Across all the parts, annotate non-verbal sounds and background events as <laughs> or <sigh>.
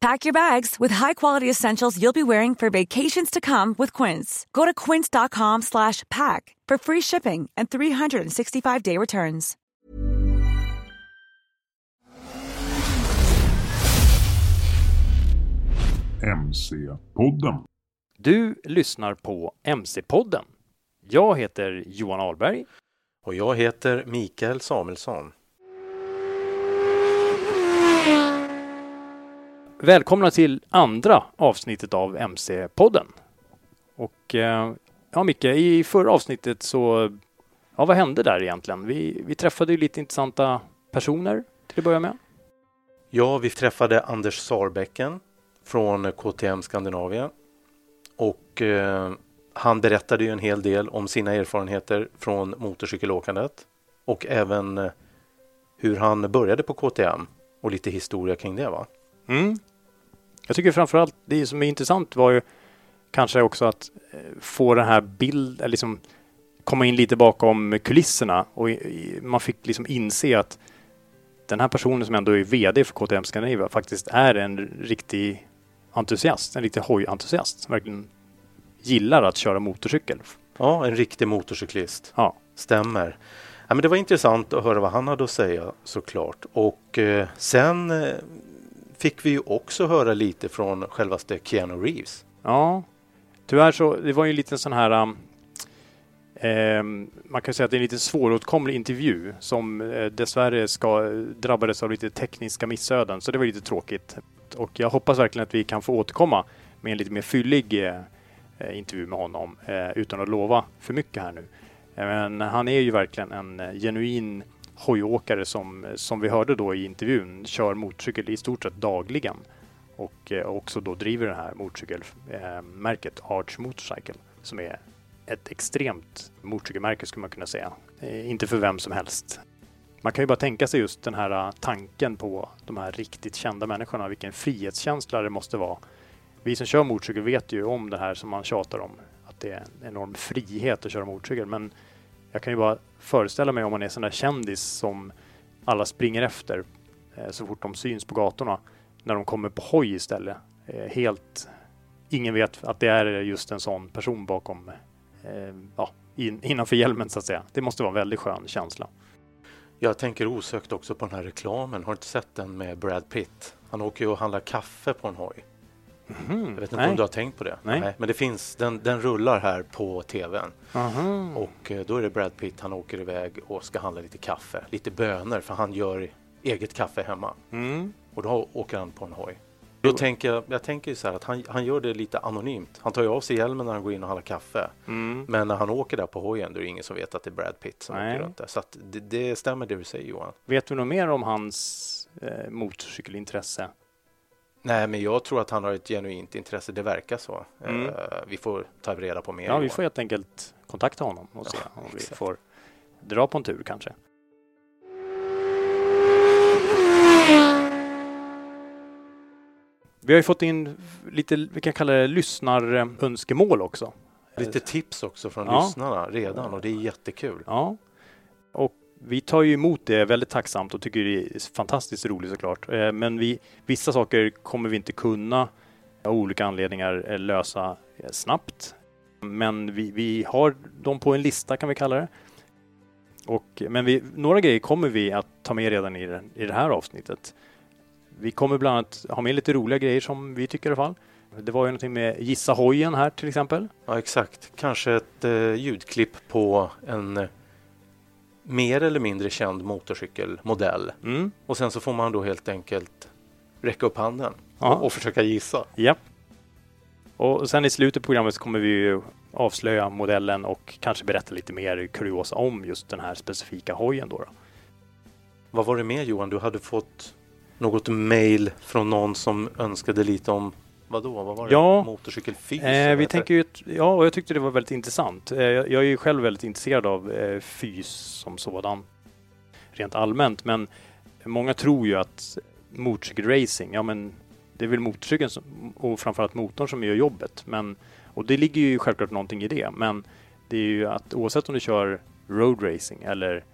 Pack your bags with high-quality essentials you'll be wearing for vacations to come with Quince. Go to quince.com slash pack for free shipping and 365-day returns. MC-podden. Du lyssnar på MC-podden. Jag heter Johan Ahlberg. Och jag heter Mikael Samuelsson. Välkomna till andra avsnittet av MC-podden. Och eh, ja, Micke, i förra avsnittet så, ja vad hände där egentligen? Vi, vi träffade ju lite intressanta personer till att börja med. Ja, vi träffade Anders Sarbäcken från KTM Skandinavien. Och eh, han berättade ju en hel del om sina erfarenheter från motorcykelåkandet och även eh, hur han började på KTM och lite historia kring det va? Mm. Jag tycker framförallt det som är intressant var ju kanske också att eh, få den här bilden, liksom komma in lite bakom kulisserna och man fick liksom inse att den här personen som ändå är VD för KTM Scandinavia faktiskt är en riktig entusiast, en riktig hojentusiast som verkligen gillar att köra motorcykel. Ja, en riktig motorcyklist. Ja. Stämmer. Ja, men det var intressant att höra vad han hade att säga såklart. Och eh, sen eh, fick vi ju också höra lite från självaste Keanu Reeves. Ja, tyvärr så, det var ju en liten sån här um, ehm, man kan säga att det är en lite svåråtkomlig intervju som eh, dessvärre ska, eh, drabbades av lite tekniska missöden, så det var lite tråkigt. Och jag hoppas verkligen att vi kan få återkomma med en lite mer fyllig eh, intervju med honom utan att lova för mycket här nu. Men han är ju verkligen en eh, genuin hojåkare som, som vi hörde då i intervjun kör motorcykel i stort sett dagligen och eh, också då driver det här motorcykelmärket eh, Arch Motorcycle som är ett extremt motorcykelmärke skulle man kunna säga. Eh, inte för vem som helst. Man kan ju bara tänka sig just den här eh, tanken på de här riktigt kända människorna, vilken frihetskänsla det måste vara. Vi som kör motorcykel vet ju om det här som man tjatar om, att det är en enorm frihet att köra motorcykel. Men jag kan ju bara föreställa mig om man är sån där kändis som alla springer efter eh, så fort de syns på gatorna. När de kommer på hoj istället. Eh, helt... Ingen vet att det är just en sån person bakom, eh, ja, in, innanför hjälmen så att säga. Det måste vara en väldigt skön känsla. Jag tänker osökt också på den här reklamen. Har du inte sett den med Brad Pitt? Han åker ju och handlar kaffe på en hoj. Mm, Jag vet inte nej. om du har tänkt på det? Nej. Men det finns, den, den rullar här på tvn. Aha. Och eh, då är det Brad Pitt, han åker iväg och ska handla lite kaffe, lite bönor för han gör eget kaffe hemma. Mm. Och då åker han på en hoj. Då tänker jag, jag tänker så här att han, han gör det lite anonymt. Han tar ju av sig hjälmen när han går in och handlar kaffe. Mm. Men när han åker där på hojen då är det ingen som vet att det är Brad Pitt som Nej. åker runt där. Så det, det stämmer det du säger Johan. Vet du något mer om hans eh, motorcykelintresse? Nej, men jag tror att han har ett genuint intresse. Det verkar så. Mm. Eh, vi får ta reda på mer. Ja, vi får helt enkelt kontakta honom och se Ja, om vi får dra på en tur kanske. Vi har ju fått in lite, vi kan kalla det lyssnarönskemål också. Lite tips också från Ja. lyssnarna redan och det är jättekul. Ja vi tar ju emot det väldigt tacksamt och tycker det är fantastiskt roligt såklart. Eh, men vi, vissa saker kommer vi inte kunna av olika anledningar eh, lösa eh, snabbt. Men vi, vi har dem på en lista kan vi kalla det. Och, men vi, några grejer kommer vi att ta med redan i det, i det här avsnittet. Vi kommer bland annat ha med lite roliga grejer som vi tycker i alla fall. Det var ju någonting med Gissa hojen här till exempel. Ja, exakt. Kanske ett eh, ljudklipp på en eh, mer eller mindre känd motorcykelmodell. Mm. Och sen så får man då helt enkelt räcka upp handen och, och försöka gissa. Ja. Och sen i slutet på programmet så kommer vi ju avslöja modellen och kanske berätta lite mer kuriosa om just den här specifika hojen då. då. Vad var det mer Johan? Du hade fått något mail från någon som önskade lite om Vadå, vad var det? Ja. Motorcykelfys? Eh, vi tänker ju, ja, och jag tyckte det var väldigt intressant. Eh, jag, jag är ju själv väldigt intresserad av eh, fys som sådan, rent allmänt. Men många tror ju att motorcykelracing, ja men det är väl motorcykeln som, och framförallt motorn som gör jobbet. Men, och det ligger ju självklart någonting i det. Men det är ju att oavsett om du kör road racing eller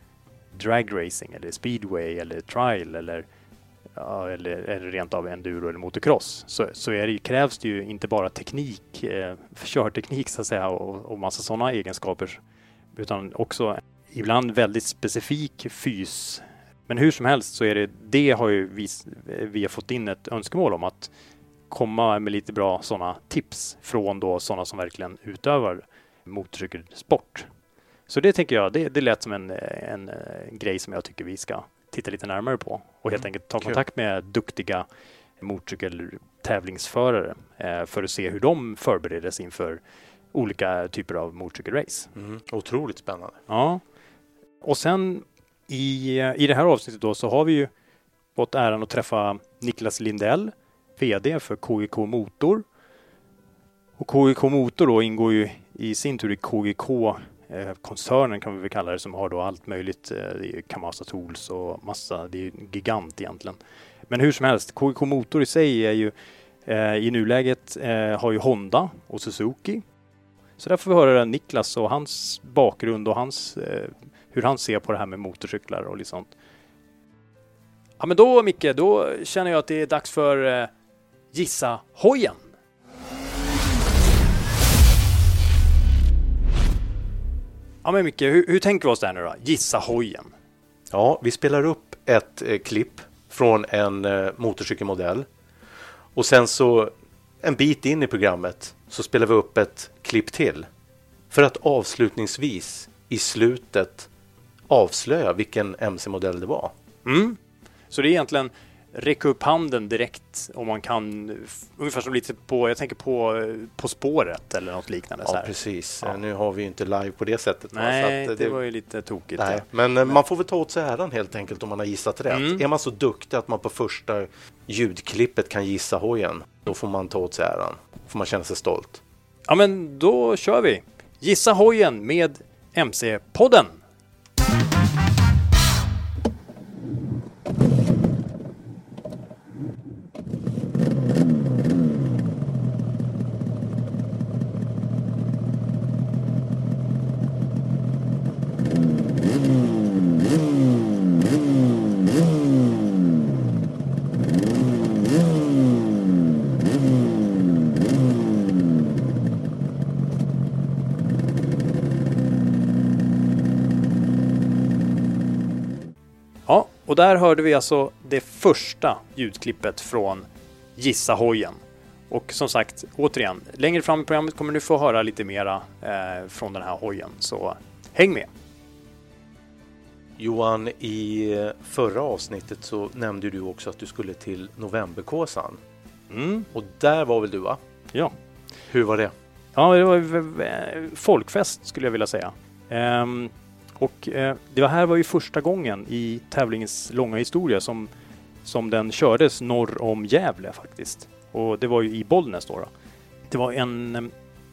drag racing eller speedway eller trial eller ja, eller, eller rent av enduro eller motocross så, så är det, krävs det ju inte bara teknik, eh, körteknik så att säga och, och massa sådana egenskaper utan också ibland väldigt specifik fys. Men hur som helst så är det, det har ju vi, vi har fått in ett önskemål om att komma med lite bra sådana tips från då sådana som verkligen utövar motorcykelsport. Så det tänker jag, det, det lät som en, en, en grej som jag tycker vi ska titta lite närmare på och helt Mm, enkelt ta kontakt med duktiga motorcykeltävlingsförare eh, för att se hur de förbereder sig inför olika typer av motorcykelrace. Mm, otroligt spännande. Ja. Och sen i, i det här avsnittet då så har vi ju fått äran att träffa Niklas Lindell, VD för KGK Motor. Och KGK Motor då ingår ju i sin tur i KGK Eh, koncernen kan vi väl kalla det som har då allt möjligt. Eh, det är Kamasa Tools och massa, det är ju en gigant egentligen. Men hur som helst, KGK Motor i sig är ju eh, i nuläget har ju Honda och Suzuki. Så där får vi höra Niklas och hans bakgrund och hans, hur han ser på det här med motorcyklar och lite sånt. Ja men då Micke, då känner jag att det är dags för Gissa hojen. Ja men Micke, hur, hur tänker vi oss det här nu då? Gissa hojen. Ja, vi spelar upp ett eh, klipp från en eh, motorcykelmodell. Och sen så en bit in i programmet så spelar vi upp ett klipp till. För att avslutningsvis i slutet avslöja vilken MC-modell det var. Mm. Så det är egentligen räcka upp handen direkt om man kan, ungefär som lite på, jag tänker på eh, På spåret eller något liknande. Ja, precis. Ja. Eh, Nu har vi ju inte live på det sättet. Nej, att, det, eh, var ju lite tokigt. Nej, men eh, man får väl ta åt sig äran helt enkelt om man har gissat rätt. Mm. Är man så duktig att man på första ljudklippet kan gissa hojen, då får man ta åt sig äran. får man känna sig stolt. Ja, men då kör vi. Gissa hojen med MC-podden. Ja, och där hörde vi alltså det första ljudklippet från Gissa hojen. Och som sagt, återigen, längre fram i programmet kommer du få höra lite mera eh, från den här hojen. Så häng med! Johan, i eh, förra avsnittet så nämnde du också att du skulle till Novemberkåsan. Mm, Och där var väl du va? ja. Hur var det? Ja, det var folkfest skulle jag vilja säga. Ehm, och eh, det här var ju första gången i tävlingens långa historia som, som den kördes norr om Gävle faktiskt. Och det var ju i Bollnäs då. då. Det var en eh,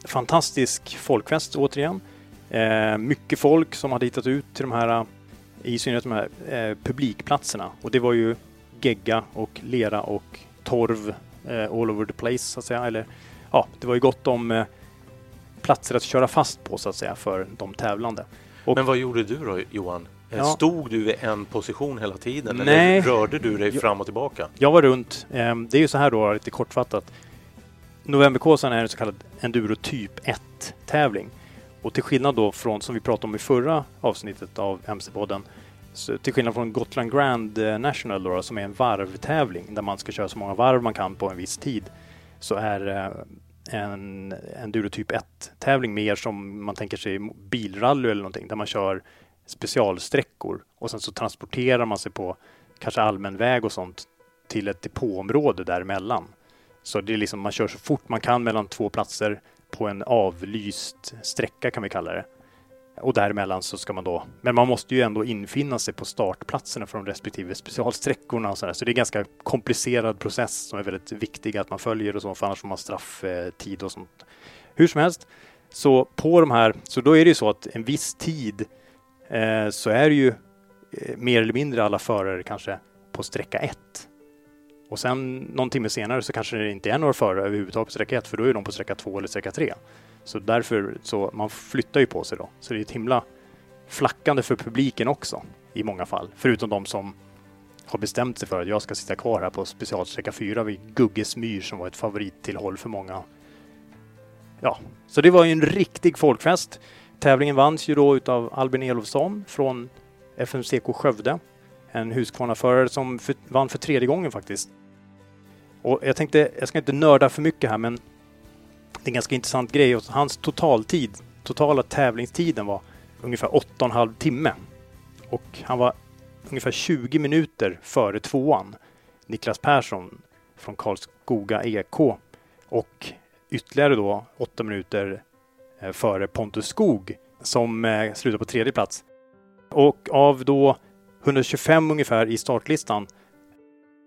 fantastisk folkfest återigen. Eh, mycket folk som hade hittat ut till de här, eh, i synnerhet de här eh, publikplatserna. Och det var ju gegga och lera och torv eh, all over the place så att säga. Eller ja, det var ju gott om platser att köra fast på så att säga för de tävlande. Och- Men vad gjorde du då Johan? Ja. Stod du i en position hela tiden Nej. eller rörde du dig fram och tillbaka? Jag var runt. Ehm, det är ju så här då, lite kortfattat. Novemberkåsan är en så kallad enduro typ 1-tävling. Och till skillnad då från, som vi pratade om i förra avsnittet av MC-podden, till skillnad från Gotland Grand eh, National då, som är en varvtävling där man ska köra så många varv man kan på en viss tid, så är eh, en enduro typ 1-tävling mer som man tänker sig bilrally eller någonting, där man kör specialsträckor och sen så transporterar man sig på kanske allmän väg och sånt till ett depåområde däremellan. Så det är liksom, man kör så fort man kan mellan två platser på en avlyst sträcka kan vi kalla det. Och däremellan så ska man då, men man måste ju ändå infinna sig på startplatserna från respektive specialsträckorna och sådär. Så det är en ganska komplicerad process som är väldigt viktig att man följer och så, för annars får man strafftid eh, och sånt. Hur som helst, så på de här, så då är det ju så att en viss tid eh, så är det ju eh, mer eller mindre alla förare kanske på sträcka 1. Och sen någon timme senare så kanske det inte är några förare överhuvudtaget på sträcka 1 för då är de på sträcka 2 eller sträcka 3. Så därför så man flyttar ju på sig då. Så det är ett himla flackande för publiken också i många fall. Förutom de som har bestämt sig för att jag ska sitta kvar här på specialsträcka 4 vid Gugges myr som var ett favorittillhåll för många. Ja, så det var ju en riktig folkfest. Tävlingen vanns ju då utav Albin Elofsson från FMCK Skövde. En Husqvarnaförare som för, vann för tredje gången faktiskt. Och jag tänkte, jag ska inte nörda för mycket här men det är en ganska intressant grej. Hans totaltid, totala tävlingstiden var ungefär 8,5 timme. Och han var ungefär 20 minuter före tvåan, Niklas Persson från Karlskoga EK. Och ytterligare då 8 minuter eh, före Pontus Skog som eh, slutar slutade på tredje plats. Och av då 125 ungefär i startlistan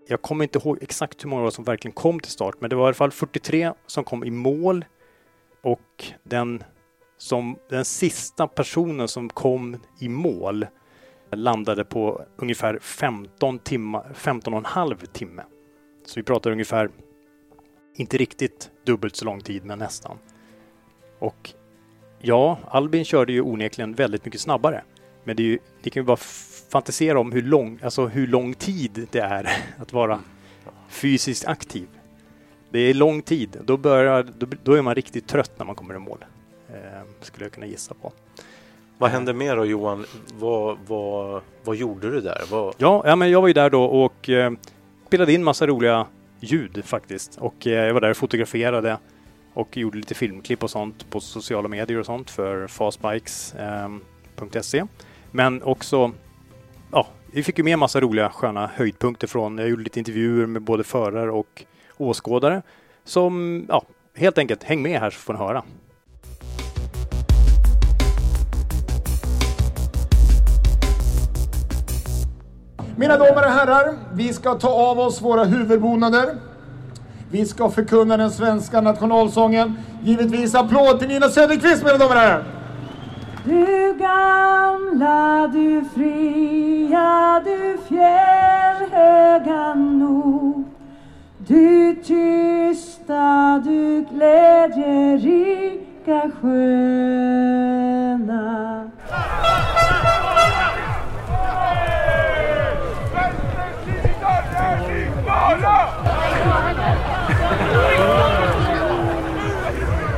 jag kommer inte ihåg exakt hur många som verkligen kom till start, men det var i alla fall 43 som kom i mål och den, som, den sista personen som kom i mål landade på ungefär 15 timmar, 15 och en halv timme. Så vi pratar ungefär, inte riktigt dubbelt så lång tid, men nästan. Och ja, Albin körde ju onekligen väldigt mycket snabbare. Men det ju, ni kan ju bara fantisera om hur lång, alltså hur lång tid det är <laughs> att vara fysiskt aktiv. Det är lång tid. Då, börjar, då, då är man riktigt trött när man kommer i mål. Eh, skulle jag kunna gissa på. Vad hände mer då Johan? Vad, vad, vad gjorde du där? Vad... Ja, ja, men jag var ju där då och eh, spelade in massa roliga ljud faktiskt. Och eh, jag var där och fotograferade och gjorde lite filmklipp och sånt på sociala medier och sånt för fastbikes.se. Men också ja, vi fick ju med massa roliga sköna höjdpunkter från, jag gjorde lite intervjuer med både förare och åskådare. Som, ja, helt enkelt häng med här så får ni höra. Mina damer och herrar, vi ska ta av oss våra huvudbonader. Vi ska förkunna den svenska nationalsången. Givetvis applåd till Nina Söderqvist, mina damer och herrar! Du gamla, du fria, du fjällhöga nord. Du tysta, du glädjerika sköna.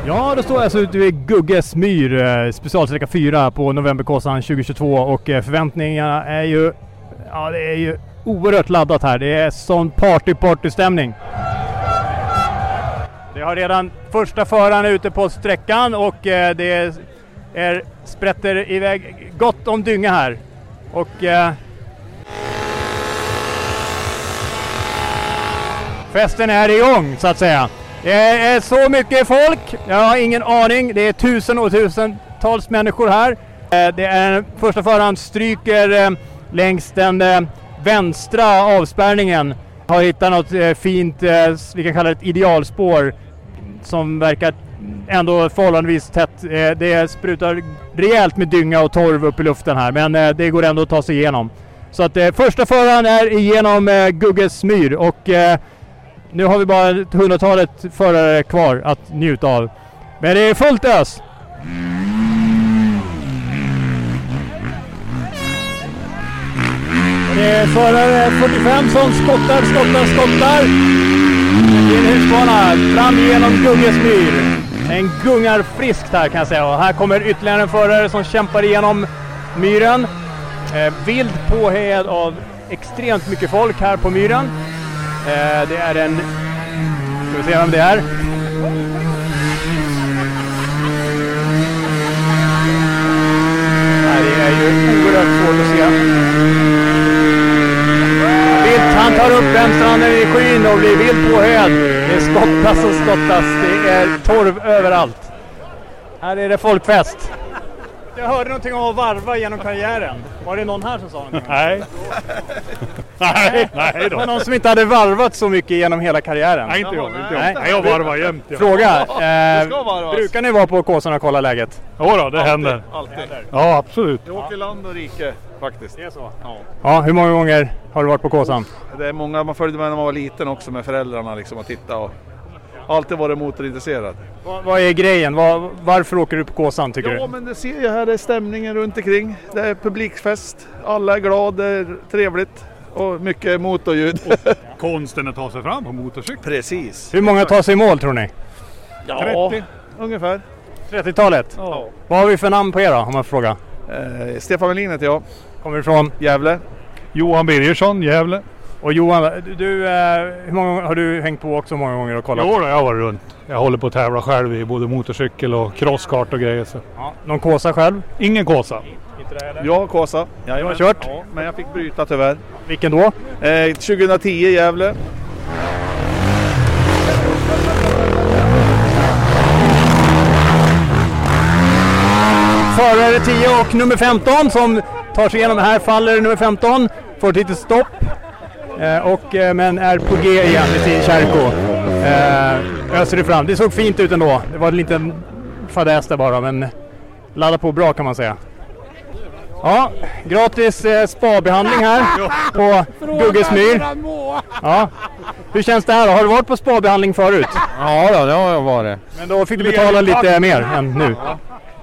Ja, då står jag alltså ute vid Gugges myr, eh, specialsträcka 4 på Novemberkåsan 2022 och eh, förväntningarna är ju, ja det är ju oerhört laddat här. Det är sån party-party-stämning. Det har redan första föraren ute på sträckan och eh, det är, sprätter iväg gott om dynga här. Och festen är igång så att säga. Det är så mycket folk, jag har ingen aning. Det är tusen och tusentals människor här. Eh, det är första föraren stryker eh, längs den eh, vänstra avspärrningen. Har hittat något fint, vi kan kalla det ett idealspår, som verkar ändå förhållandevis tätt. Det sprutar rejält med dynga och torv upp i luften här, men det går ändå att ta sig igenom. Så att första föraren är igenom Gugges myr och nu har vi bara hundratalet förare kvar att njuta av. Men det är fullt ös! Det är förare 45 som skottar, skottar, skottar. Det är en husbana fram genom Guggesmyr. En gungar friskt här kan jag säga. Och här kommer ytterligare en förare som kämpar igenom myren. Eh, vild påhejad av extremt mycket folk här på myren. Eh, det är en... Ska vi se vem det är? Nej, det är ju oerhört svårt att se. Vilt, han tar upp vänsterhanden i skyn och blir vilt påhöjd. Det skottas och skottas. Det är torv överallt. Här är det folkfest. Jag hörde någonting om att varva genom karriären. Var det någon här som sa någonting? Nej. nej, nej då. någon som inte hade varvat så mycket genom hela karriären. Nej, inte jag. Inte jag. Nej. Nej, jag varvar jämt. Ja. Fråga. Eh, brukar ni vara på Kåsan och kolla läget? Jo då, det händer. Alltid. Ja, absolut. Jag åker land och rike faktiskt. Det är så? Ja. Ja, hur många gånger har du varit på Kåsan? Det är många, man följde med när man var liten också med föräldrarna liksom och titta och alltid varit motorintresserad. Vad, vad är grejen? Vad, varför åker du på Kåsan tycker Ja du? men det ser jag här, det är stämningen runt omkring. Det är publikfest, alla är glada, det är trevligt och mycket motorljud. <laughs> Konsten att ta sig fram på motorcykel. Precis. Hur många tar sig i mål tror ni? Ja, 30. ungefär. 30-talet? Ja. Vad har vi för namn på er då, om man får fråga? Eh, Stefan Melin heter jag, Kommer ifrån? Gävle. Johan Birgersson, Gävle. Och Johan, du, eh, hur många gånger har du hängt på också många gånger och kollat? Jo då, jag har varit runt. Jag håller på att tävla själv i både motorcykel och crosskart och grejer. Så. Ja. Någon Kåsa själv? Ingen kåsa. Jag har Kåsa. Du har kört? Ja, men jag fick bryta tyvärr. Vilken då? Eh, 2010 Gävle. Förare 10 och nummer 15 som tar sig igenom. Här faller nummer 15, får ett litet stopp. Eh, och, eh, men är på G igen med sin Kärko. Eh, öser det fram. Det såg fint ut ändå. Det var en liten fadäs där bara men ladda på bra kan man säga. Ja, gratis eh, spabehandling här på Guggesmyr. Ja. Hur känns det här då? Har du varit på spabehandling förut? Ja, då, det har jag varit. Men då fick du betala lite mer än nu.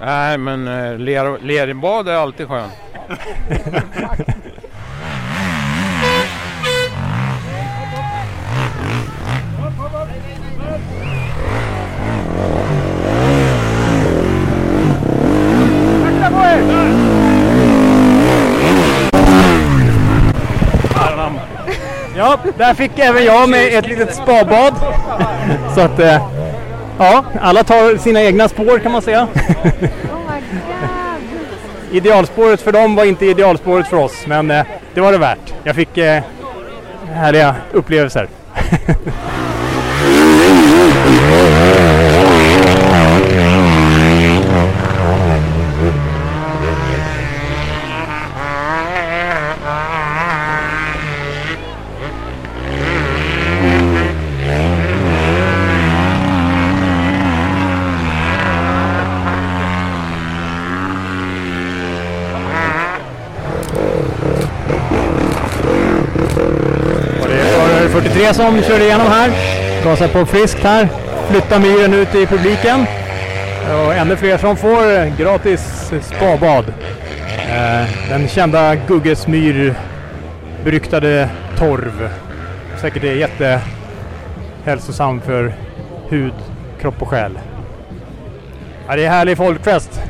Nej, men ler, är alltid skönt. <laughs> Ja, där fick även jag med ett litet spabad. Så att, eh, ja, alla tar sina egna spår kan man säga. Idealspåret för dem var inte idealspåret för oss, men eh, det var det värt. Jag fick eh, härliga upplevelser. <laughs> Och det är Tre som kör igenom här. Gasar på friskt här. Flyttar myren ut i publiken. Och ännu fler som får gratis spabad. Eh, den kända Gugges myr-beryktade torv. Säkert är jättehälsosam för hud, kropp och själ. Ja, det är härlig folkfest.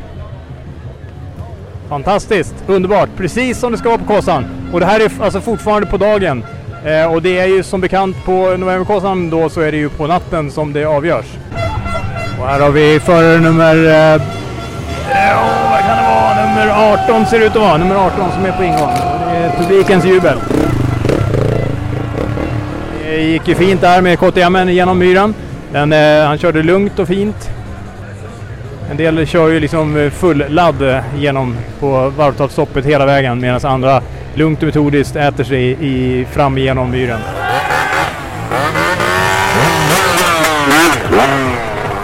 Fantastiskt, underbart, precis som det ska vara på Kåsan. Och det här är alltså fortfarande på dagen. Eh, och det är ju som bekant på Novemberkåsan då så är det ju på natten som det avgörs. Och här har vi förare nummer... Eh, oh, åh, vad kan det vara? Nummer 18 ser det ut att vara. Nummer 18 som är på ingång. Det är publikens jubel. Det gick ju fint där med KTM genom myren. Den, eh, han körde lugnt och fint. En del kör ju liksom full ladd genom på varvtalsstoppet hela vägen medan andra lugnt och metodiskt äter sig i, fram genom myren.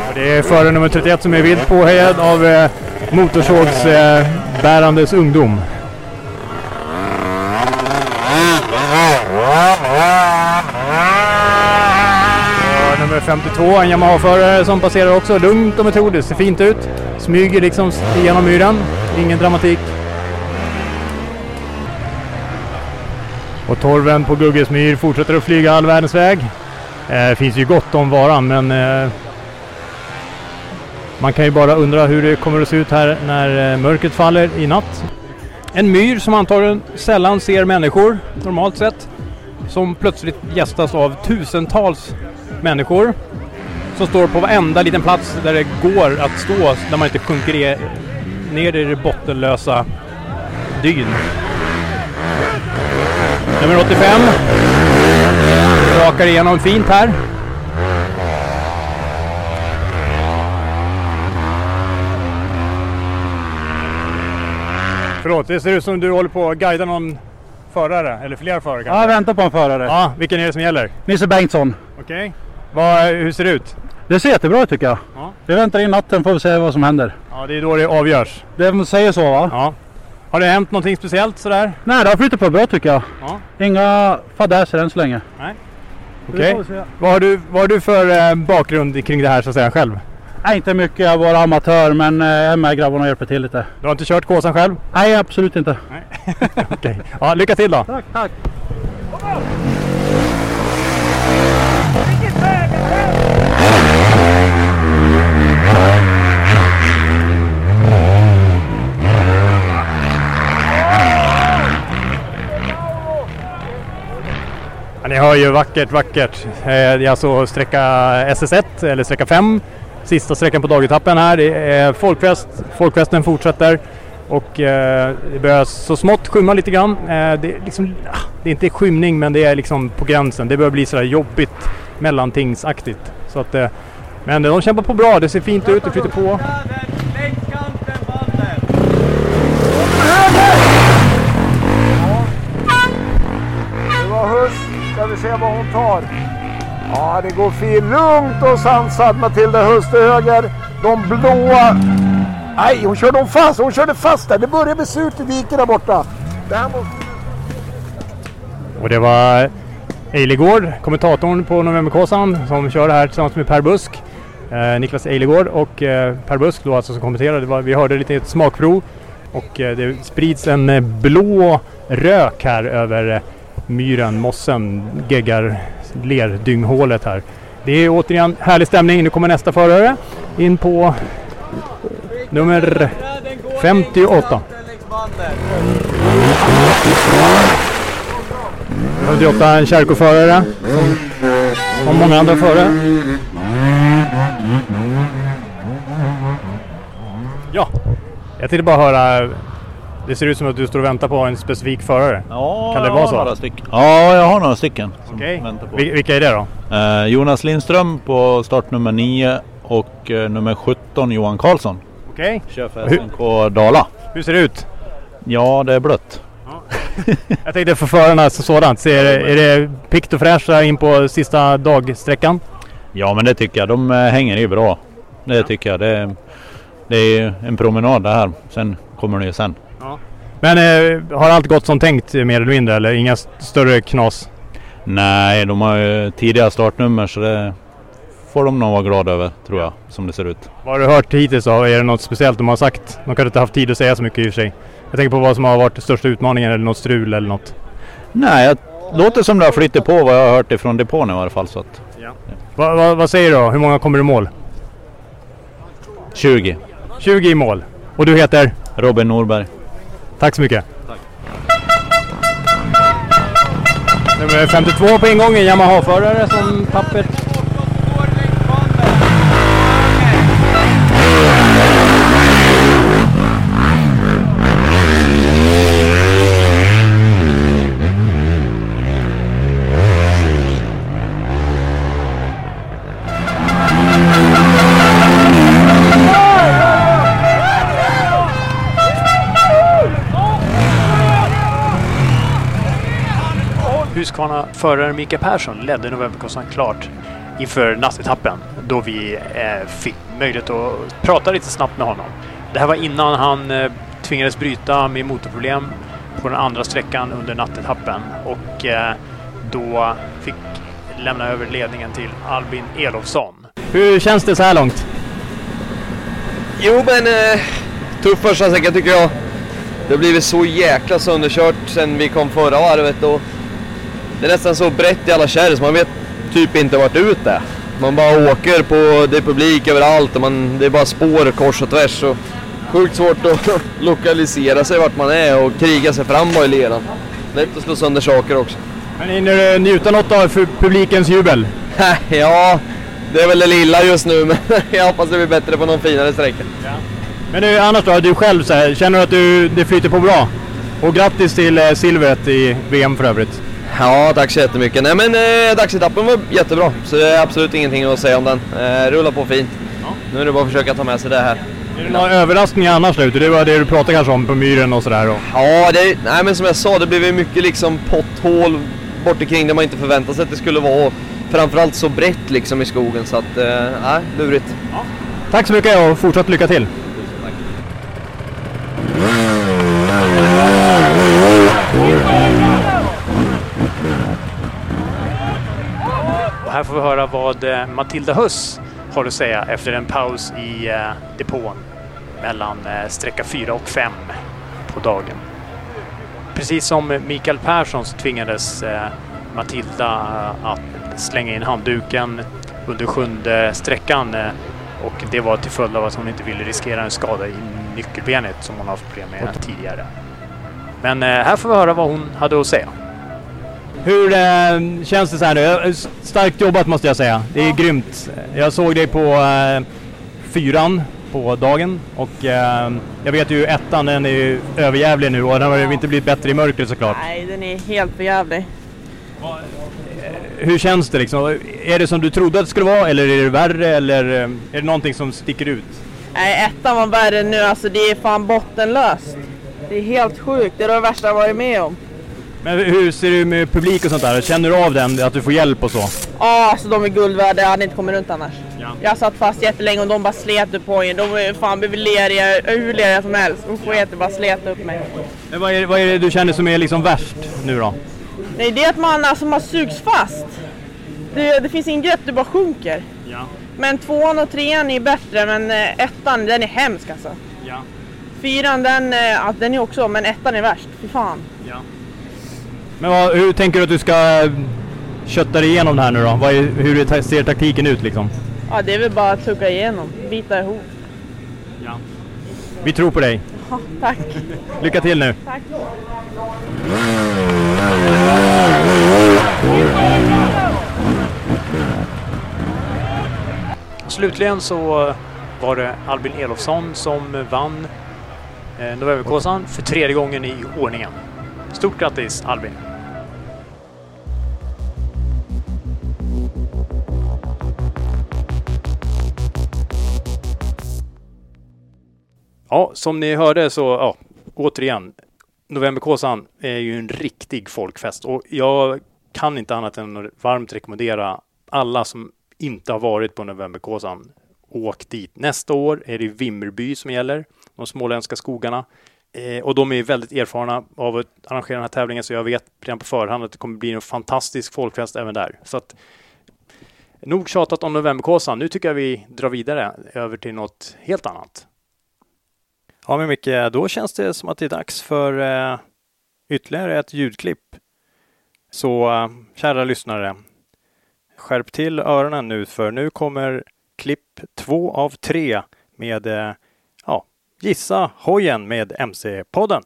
Och det är före nummer 31 som är vilt påhejad av eh, motorsågsbärandes eh, ungdom. Och nummer 52, en Yamaha-förare som passerar också lugnt och metodiskt. Ser fint ut. Smyger liksom igenom myren. Ingen dramatik. Och torven på Guggesmyr fortsätter att flyga all världens väg. Det finns ju gott om varan men eh, man kan ju bara undra hur det kommer att se ut här när eh, mörkret faller i natt. En myr som antagligen sällan ser människor normalt sett. Som plötsligt gästas av tusentals människor. Som står på varenda liten plats där det går att stå där man inte sjunker ner i det bottenlösa dyn. Nummer 85. Rakar igenom fint här. Förlåt, det ser ut som du håller på att guida någon förare, eller flera förare kanske? Ja, jag väntar på en förare. Ja, vilken är det som gäller? Nisse Bengtsson. Okej. Vad- Hur ser det ut? Det ser jättebra ut tycker jag. Ja. Vi väntar in natten får vi se vad som händer. Ja, det är då det avgörs. Det säger så va? Ja. Har det hänt någonting speciellt sådär? Nej, det har flyttat på bra tycker jag. Ja. Inga fadäser än så länge. Nej. Okej. se. Vad, har du, vad har du för eh, bakgrund kring det här så att säga själv? Nej, inte mycket. Jag bara amatör men eh, jag är med grabbarna och hjälper till lite. Du har inte kört Kåsan själv? Nej, absolut inte. <laughs> Okej. Ja, lycka till då! Tack, tack! Ni hör ju vackert, vackert. Eh, jag Det är alltså sträcka SS1 eller sträcka 5. Sista sträckan på dagetappen här. Det är folkfest. Folkfesten fortsätter. Och eh, det börjar så smått skymma lite grann. Eh, det, är liksom, ah, det är inte skymning men det är liksom på gränsen. Det börjar bli sådär jobbigt mellantingsaktigt. Så att, men de kämpar på bra. Det ser fint ut. Det flyter på. Det var Hus. Ska vi se vad hon tar. Ja, det går fint. Lugnt och sansat Matilda Hust till höger. De blåa... Nej, hon körde hon fast. Hon körde fast där. Det börjar bli surt i diket där borta. Där måste... Och det var Eilegård, kommentatorn på Novemberkåsan som kör det här tillsammans med Per Busk. Eh, Niklas Eilegård och eh, Per Busk då alltså som kommenterade. Var, vi hörde lite ett smakprov och eh, det sprids en eh, blå rök här över eh, myren, mossen, geggar, lerdynghålet här. Det är återigen härlig stämning. Nu kommer nästa förare in på nummer 58. 58 en kärkoförare. Och många andra förare. Ja, jag tänkte bara höra. Det ser ut som att du står och väntar på en specifik förare. Ja, kan det jag vara har så? Ja, jag har några stycken. som Okej. väntar på. Vil- vilka är det då? Eh, Jonas Lindström på startnummer 9 och eh, nummer 17 Johan Karlsson. Okej. Kör för SNK Dala. Hur ser det ut? Ja, det är blött. <laughs> Jag tänkte för förarna som sådant. Ser, är det pikt och fräscht in på sista dagsträckan? Ja, men det tycker jag. De eh, hänger i bra. Det tycker jag. Det, det är en promenad det här. Sen kommer det ju sen. Men eh, har allt gått som tänkt mer eller mindre eller inga st- större knas? Nej, de har ju tidiga startnummer så det får de nog vara glada över tror jag. Som det ser ut. Vad har du hört hittills då? Är det något speciellt de har sagt? De kanske inte haft tid att säga så mycket i och för sig. Jag tänker på vad som har varit största utmaningen eller något strul eller något. Nej, jag låter som det har flyttat på vad jag har hört ifrån depån i alla fall. Så att, Va, va, vad säger du då? Hur många kommer i mål? 20. 20 i mål. Och du heter? Robin Norberg. Tack så mycket. Nummer 52 på ingång, en Yamaha-förare som tappert. Husqvarna-föraren Mika Persson ledde Novemberkossan klart inför nattetappen då vi eh, fick möjlighet att prata lite snabbt med honom. Det här var innan han eh, tvingades bryta med motorproblem på den andra sträckan under nattetappen och eh, då fick lämna över ledningen till Albin Elofsson. Hur känns det så här långt? Jo men eh, tuff första sträcka tycker jag. Det har blivit så jäkla sönderkört sen vi kom förra varvet och det är nästan så brett i alla kärr så man vet typ inte vart ut är. Man bara åker på, det är publik överallt och man, det är bara spår kors och tvärs. Och sjukt svårt att <laughs> lokalisera sig vart man är och kriga sig fram i leran. Lätt att slå sönder saker också. Men hinner du njuta något av publikens jubel? <laughs> ja, det är väl det lilla just nu <laughs> men jag hoppas det blir bättre på någon finare sträcka. Ja. Men du, annars då, du själv så här, känner du att du, det flyter på bra? Och grattis till eh, silvret i VM för övrigt. Ja, tack så jättemycket. Nej men eh, dagsetappen var jättebra, så det är absolut ingenting att säga om den. Eh, rullar på fint. Ja. Nu är det bara att försöka ta med sig det här. Är det några överraskningar annars ute? Det var det du pratade kanske om på myren och sådär? Och... Ja, det, nej men som jag sa, det blev mycket liksom potthål bort omkring där man inte förväntade sig att det skulle vara. Framförallt så brett liksom i skogen så att, eh, lurigt. Ja. Tack så mycket och fortsatt lycka till! Och här får vi höra vad eh, Matilda Huss har att säga efter en paus i eh, depån mellan eh, sträcka 4 och 5 på dagen. Precis som Mikael Persson så tvingades Matilda att slänga in handduken under sjunde sträckan och det var till följd av att hon inte ville riskera en skada i nyckelbenet som hon haft problem med tidigare. Men här får vi höra vad hon hade att säga. Hur eh, känns det så här nu? Starkt jobbat måste jag säga. Det är ja. grymt. Jag såg dig på eh, fyran på dagen och eh, jag vet ju ettan den är ju överjävlig nu och den har ju inte blivit bättre i mörkret såklart. Nej, den är helt förjävlig. Eh, hur känns det liksom? Är det som du trodde att det skulle vara eller är det värre eller eh, är det någonting som sticker ut? Nej, ettan var värre nu. Alltså det är fan bottenlöst. Det är helt sjukt. Det är det värsta jag varit med om. Men hur ser du med publik och sånt där? Känner du av den, att du får hjälp och så? Ja, alltså de är guld värda. Jag hade inte kommit runt annars. Ja. Jag satt fast jättelänge och de bara slet upp poängen. De var fan blev leriga, hur leriga som helst. De sket bara slet upp mig. Men vad är, vad är det du känner som är liksom värst nu då? Nej, det är att man, alltså, man sugs fast. Det, det finns ingen grepp, du bara sjunker. Ja. Men tvåan och trean är bättre, men eh, ettan den är hemsk alltså. Ja. Fyran den, eh, den är också, men ettan är värst. Fy fan. Ja. Men vad, hur tänker du att du ska kötta dig igenom det här nu då? Vad är, hur ser taktiken ut liksom? Ja, det är väl bara att tugga igenom, bita ihop. Ja. Vi tror på dig. Ja, tack. Lycka till nu. Tack. Slutligen så var det Albin Elofsson som vann eh, Novemberkåsan för tredje gången i ordningen. Stort grattis Albin! Ja, som ni hörde så, ja, återigen, Novemberkåsan är ju en riktig folkfest och jag kan inte annat än att varmt rekommendera alla som inte har varit på Novemberkåsan, åk dit. Nästa år är det Vimmerby som gäller, de småländska skogarna. Eh, och de är väldigt erfarna av att arrangera den här tävlingen så jag vet redan på förhand att det kommer bli en fantastisk folkfest även där. Så att, nog tjatat om Novemberkåsan. Nu tycker jag vi drar vidare över till något helt annat. Ja, men Micke, då känns det som att det är dags för eh, ytterligare ett ljudklipp. Så eh, kära lyssnare, skärp till öronen nu för nu kommer klipp två av tre med eh, ja, Gissa hojen med MC-podden.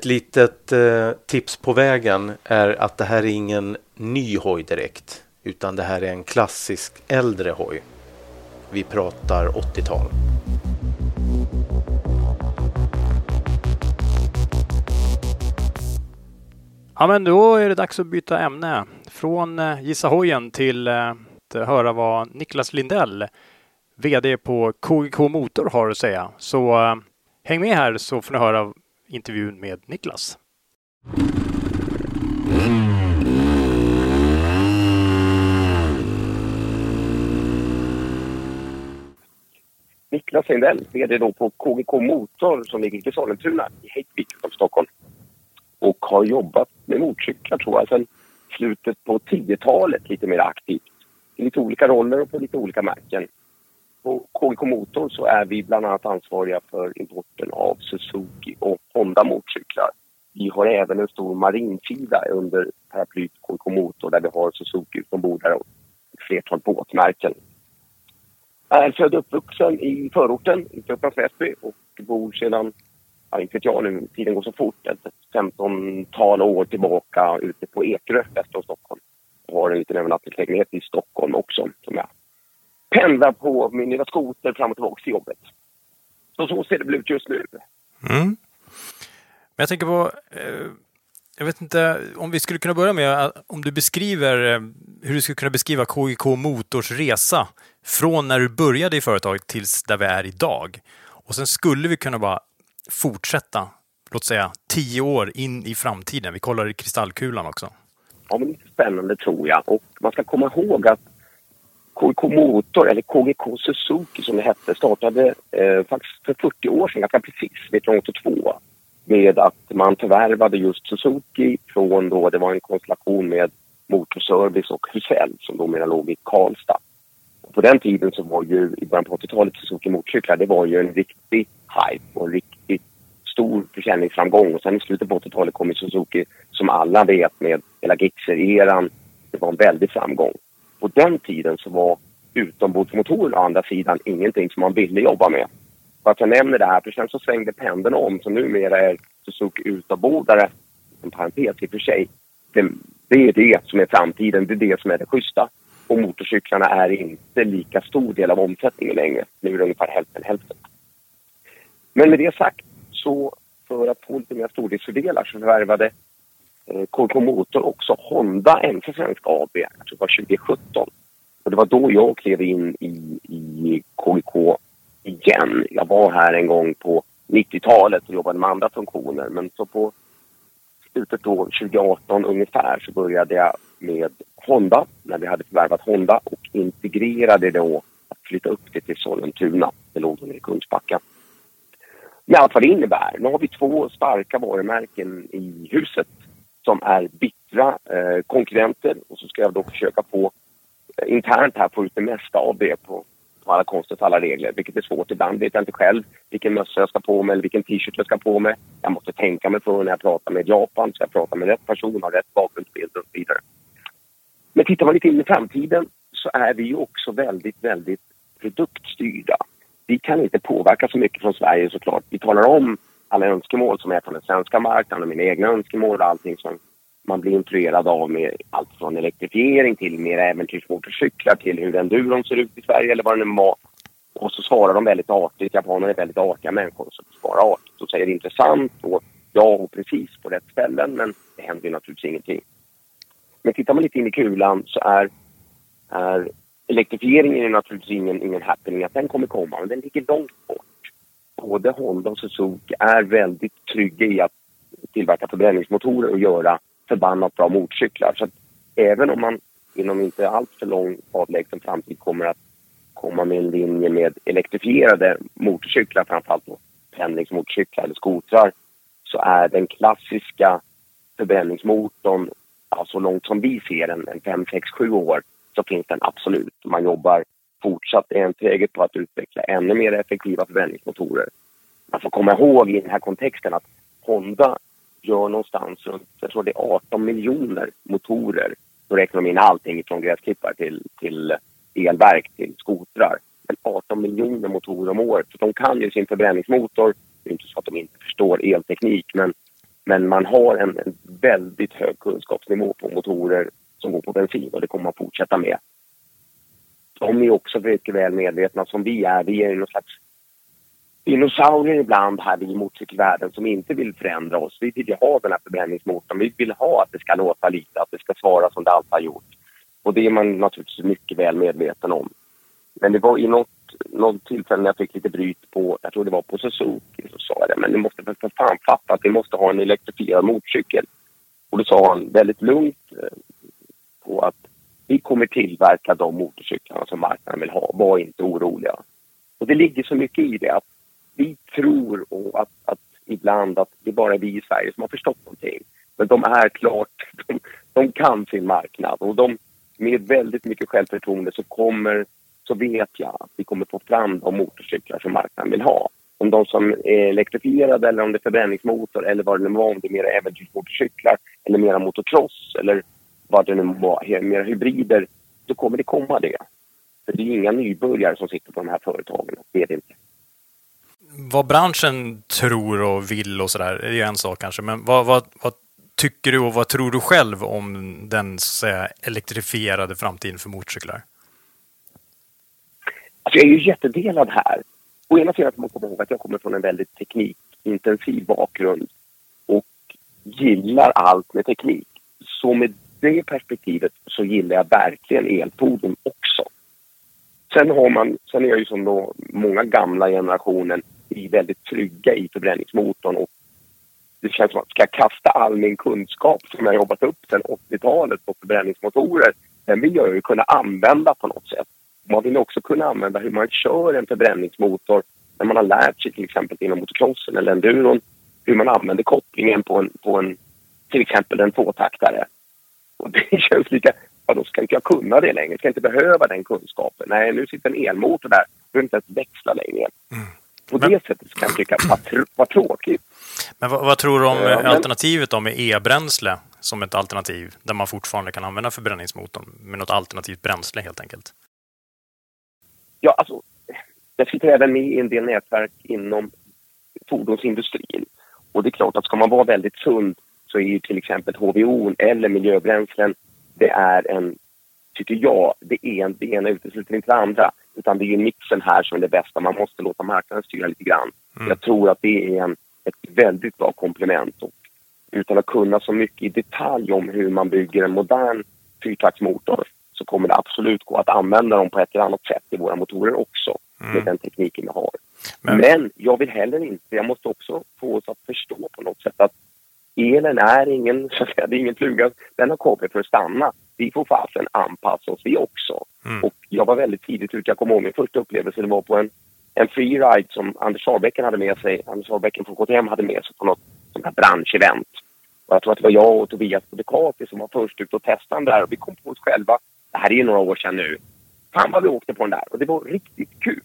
Ett mitt eh, tips på vägen är att det här är ingen ny hoj direkt utan det här är en klassisk äldre hoj. Vi pratar 80-tal. Ja, men då är det dags att byta ämne. Från eh, Gissa hojen till eh, att höra vad Niklas Lindell, VD på KGK Motor, har att säga. Så eh, häng med här så får ni höra intervjun med Niklas. Niklas Lindell, VD då på KGK Motor som ligger i Sollentuna i Häggvik utanför Stockholm. Och har jobbat med motorcyklar tror jag sedan slutet på 10-talet lite mer aktivt. I lite olika roller och på lite olika märken. På KGK Motor så är vi bland annat ansvariga för importen av Suzuki och Honda motorcyklar. Vi har även en stor marinsida under paraplyt KGK Motor där vi har Suzuki ombord och ett flertal båtmärken. Jag är född och uppvuxen i förorten i Upplands Väsby och bor sedan, ja, inte vet jag nu, tiden går så fort, ett 15-tal år tillbaka ute på Ekerö väster om Stockholm. Jag har en liten övernattningslägenhet i Stockholm också som jag pendlar på min lilla skoter fram och tillbaka till jobbet. Så så ser det väl ut just nu. Mm. Men jag tänker på, eh, jag vet inte om vi skulle kunna börja med eh, om du beskriver eh, hur du skulle kunna beskriva KGK Motors resa från när du började i företaget tills där vi är idag. Och sen skulle vi kunna bara fortsätta, låt säga tio år in i framtiden. Vi kollar i kristallkulan också. Ja, men lite spännande tror jag. Och man ska komma ihåg att KGK Motor, eller KGK Suzuki som det hette, startade eh, faktiskt för 40 år sedan, ganska precis, 1982 med att man förvärvade just Suzuki från då, det var en konstellation med Motorservice och Husell som då mera låg i Karlstad. Och på den tiden så var ju, i början på 80-talet, Suzuki motorcyklar, det var ju en riktig hype och en riktigt stor försäljningsframgång. Och sen i slutet på 80-talet kom ju Suzuki, som alla vet, med hela Gixxer-eran. Det var en väldig framgång. På den tiden så var utombordsmotorer å andra sidan ingenting som man ville jobba med. Att jag nämner det här, för sen så svängde pendeln om, så numera är Suzuki utombordare, en parentes i och för sig, det, det är det som är framtiden, det är det som är det schyssta. Och motorcyklarna är inte lika stor del av omsättningen längre. Nu är det ungefär hälften hälften. Men med det sagt så för att få lite mer stordriftsfördelar så förvärvade eh, KK Motor också Honda NC Svenska AB, jag tror det var 2017. Och det var då jag klev in i, i KGK igen. Jag var här en gång på 90-talet och jobbade med andra funktioner men så på slutet då 2018 ungefär så började jag med Honda när vi hade förvärvat Honda och integrerade då att flytta upp det till Sollentuna. Det låg då nere i Kungsbacka. Med allt vad det innebär. Nu har vi två starka varumärken i huset som är bittra eh, konkurrenter och så ska jag då försöka få eh, internt här få ut det mesta av det på, på alla konstens alla regler, vilket är svårt. Ibland vet jag inte själv vilken mössa jag ska på mig eller vilken t-shirt jag ska på mig. Jag måste tänka mig för när jag pratar med Japan, ska jag prata med rätt person, ha rätt bakgrundsbild och så vidare. Men tittar man lite in i framtiden så är vi ju också väldigt, väldigt produktstyrda. Vi kan inte påverka så mycket från Sverige såklart. Vi talar om alla önskemål som är från den svenska marknaden och mina egna önskemål och allting som man blir influerad av med allt från elektrifiering till mer äventyrsmotorcyklar till hur enduron ser ut i Sverige eller vad det nu var. Och så svarar de väldigt artigt. Japaner är väldigt artiga människor som svarar artigt och säger intressant och ja och precis på rätt ställen men det händer ju naturligtvis ingenting. Men tittar man lite in i kulan så är, är elektrifieringen är naturligtvis ingen, ingen happening att den kommer komma, men den ligger långt bort. Både Honda och Suzuki är väldigt trygga i att tillverka förbränningsmotorer och göra förbannat bra motorcyklar. Så att även om man inom inte alltför lång avlägsen framtid kommer att komma med en linje med elektrifierade motorcyklar, framförallt då pendlingsmotorcyklar eller skotrar, så är den klassiska förbränningsmotorn ja, så långt som vi ser den, en 5, 6, 7 år, så finns den absolut. Man jobbar fortsatt enträget på att utveckla ännu mer effektiva förbränningsmotorer. Man får komma ihåg i den här kontexten att Honda gör någonstans runt, jag tror det är 18 miljoner motorer. Då räknar de in allting från gräsklippare till, till elverk till skotrar. Men 18 miljoner motorer om året. Så de kan ju sin förbränningsmotor. Det är inte så att de inte förstår elteknik men men man har en, en väldigt hög kunskapsnivå på motorer som går på bensin och det kommer man fortsätta med. De är också mycket väl medvetna som vi är. Vi är någon slags dinosaurier ibland här i motorcykelvärlden som inte vill förändra oss. Vi vill ju ha den här förbränningsmotorn. Vi vill ha att det ska låta lite, att det ska svara som det alltid har gjort. Och det är man naturligtvis mycket väl medveten om. Men det var i något, något tillfälle när jag fick lite bryt på, jag tror det var på Suzuki, så sa jag det, men ni måste för fan fatta att vi måste ha en elektrifierad motorcykel. Och då sa han väldigt lugnt eh, på att vi kommer tillverka de motorcyklarna som marknaden vill ha. Var inte oroliga. Och det ligger så mycket i det att vi tror och att, att ibland att det bara är vi i Sverige som har förstått någonting. Men de är klart, <laughs> de, de kan sin marknad och de, med väldigt mycket självförtroende så kommer, så vet jag att vi kommer få fram de motorcyklar som marknaden vill ha. Om de som är elektrifierade eller om det är förbränningsmotor eller vad det nu var, om det är mera äventyrsmotorcyklar eller mera motocross eller vad det nu var, mera hybrider, så kommer det komma det. För det är inga nybörjare som sitter på de här företagen, det är det inte. Vad branschen tror och vill och sådär, är ju en sak kanske, men vad, vad, vad tycker du och vad tror du själv om den så att säga, elektrifierade framtiden för motorcyklar? Alltså jag är ju jättedelad här. Å ena sidan måste man komma ihåg att jag kommer från en väldigt teknikintensiv bakgrund och gillar allt med teknik. Så med det perspektivet så gillar jag verkligen elfordon också. Sen, har man, sen är jag ju som då många gamla generationen bli väldigt trygga i förbränningsmotorn och det känns som att ska jag kasta all min kunskap som jag jobbat upp sedan 80-talet på förbränningsmotorer, den vill jag ju kunna använda på något sätt. Man vill också kunna använda hur man kör en förbränningsmotor när man har lärt sig till exempel inom motocrossen eller enduron hur man använder kopplingen på en, på en till exempel en tvåtaktare. Och det <laughs> känns lika, ja då ska inte jag kunna det längre, ska inte behöva den kunskapen. Nej, nu sitter en elmotor där, behöver inte ens växla längre. Mm. På men, det sättet kan jag tycka vad, tr vad tråkigt. Men vad, vad, tror du om ja, alternativet då med e-bränsle som ett alternativ där man fortfarande kan använda förbränningsmotorn med något alternativt bränsle helt enkelt? Ja, alltså, jag sitter även med i en del nätverk inom fordonsindustrin. Och det är klart att ska man vara väldigt sund så är ju till exempel HVO eller miljöbränslen, det är en, tycker jag, det, är en, det ena utesluter inte det andra. Utan det är ju mixen här som är det bästa. Man måste låta marknaden styra lite grann. Mm. Jag tror att det är en, ett väldigt bra komplement. Och utan att kunna så mycket i detalj om hur man bygger en modern fyrtaktsmotor så kommer det absolut gå att använda dem på ett eller annat sätt i våra motorer också mm. med den tekniken vi har. Men... Men jag vill heller inte, jag måste också få oss att förstå på något sätt att elen är ingen, <laughs> så att säga, det är ingen fluga, den har kommit för att stanna. Vi får fasen anpassa oss vi också. Mm. Och jag var väldigt tidigt ute, jag kommer ihåg min första upplevelse, det var på en, en freeride som Anders Sarbäcken hade med sig, Anders Sarbäcken från KTM hade med sig på något sånt här branschevent. Och jag tror att det var jag och Tobias på Ducati som var först ut och testade den där och vi kom på oss själva, det här är ju några år sedan nu, fan vad vi åkte på den där och det var riktigt kul.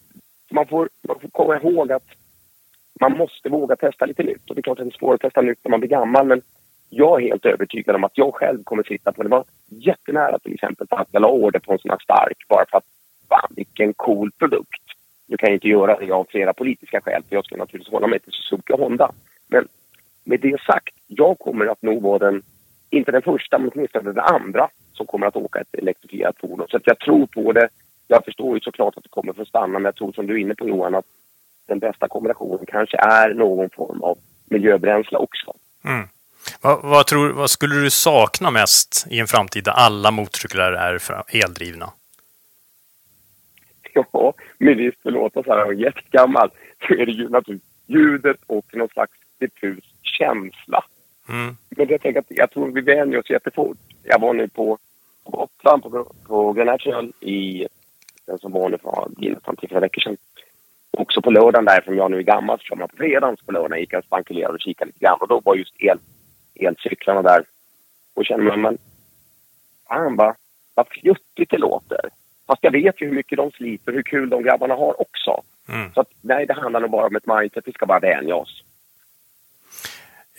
Man får, man får komma ihåg att man måste våga testa lite nytt. Och det är klart att det är svårt att testa nytt när man blir gammal men jag är helt övertygad om att jag själv kommer sitta på det. var jättenära till exempel att jag la order på en sån här stark bara för att fan vilken cool produkt. Nu kan jag inte göra det av flera politiska skäl för jag ska naturligtvis hålla mig till Suzuki och Honda. Men med det sagt, jag kommer att nog vara den, inte den första men åtminstone den andra som kommer att åka ett elektrifierat fordon. Så att jag tror på det. Jag förstår ju såklart att det kommer att stanna men jag tror som du är inne på Johan att den bästa kombinationen kanske är någon form av miljöbränsle också. Mm. Vad, vad, tror, vad skulle du sakna mest i en framtid där alla motorcyklar är eldrivna? <laughs> Ja, med risk för att låta så här jättegammal så är det ju naturligtvis ljudet och någon slags diffus känsla. Mm. Men jag tänker att jag tror vi vänjer oss jättefort. Jag var nu på Gotland på, på Grand i den som var nu för nästan tre veckor sedan också på lördagen där, eftersom jag nu är gammal, så kör man på fredagen. Så på lördagen gick jag och spankulerade och kikade lite grann. Och då var just el, elcyklarna där. Och känner man, men fan vad, vad fjuttigt det låter. Fast jag vet ju hur mycket de sliter, hur kul de grabbarna har också. Mm. Så att, nej, det handlar nog bara om ett mindset. Vi ska bara vänja oss.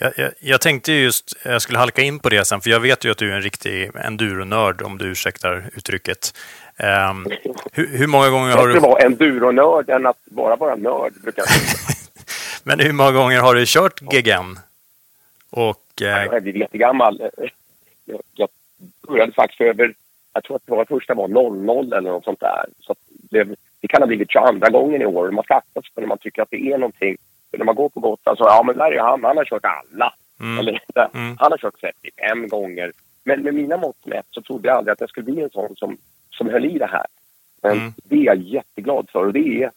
Jag, jag, jag, tänkte just, jag skulle halka in på det sen, för jag vet ju att du är en riktig enduronörd, om du ursäktar uttrycket. Um, hur, hur, många gånger har du... Det vara enduronörd än att bara vara nörd, brukar jag <laughs> Men hur många gånger har du kört GGN? Och, eh... Jag är jättegammal. Jag, jag började faktiskt över, jag tror att det var första var 00 eller något sånt där. Så det det kan ha blivit 22 gången i år. Man skrattar sig när man tycker att det är någonting. När man går på Gotland så, ja men där är han, han har kört alla. Mm. Eller, Han har kört 35 gånger. Men med mina mått mätt så trodde jag aldrig att jag skulle bli en sån som, som höll i det här. Men det är jag jätteglad för och det är,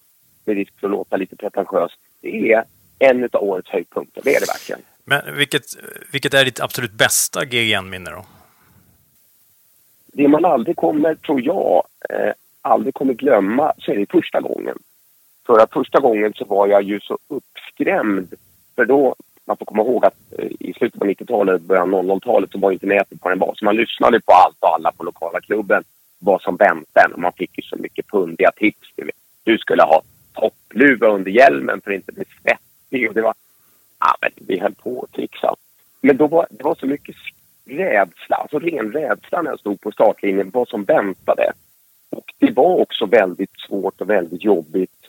med risk för att låta lite pretentiös, det är en av årets höjdpunkter. Det är det verkligen. Men vilket, vilket är ditt absolut bästa GGN-minne då? Det man aldrig kommer, tror jag, eh, aldrig kommer glömma så är det första gången. För att första gången så var jag ju så uppskrämd. För då, man får komma ihåg att eh, i slutet av 90-talet, början av 00-talet så var inte nätet vad den var. Så man lyssnade på allt och alla på lokala klubben vad som väntade en. Och man fick ju så mycket pundiga tips. Du, vet. du skulle ha toppluva under hjälmen för att inte bli svettig. Och det var, ja men vi höll på och trixade. Men då var det var så mycket rädsla, alltså ren rädsla när jag stod på startlinjen, vad som väntade. Och det var också väldigt svårt och väldigt jobbigt.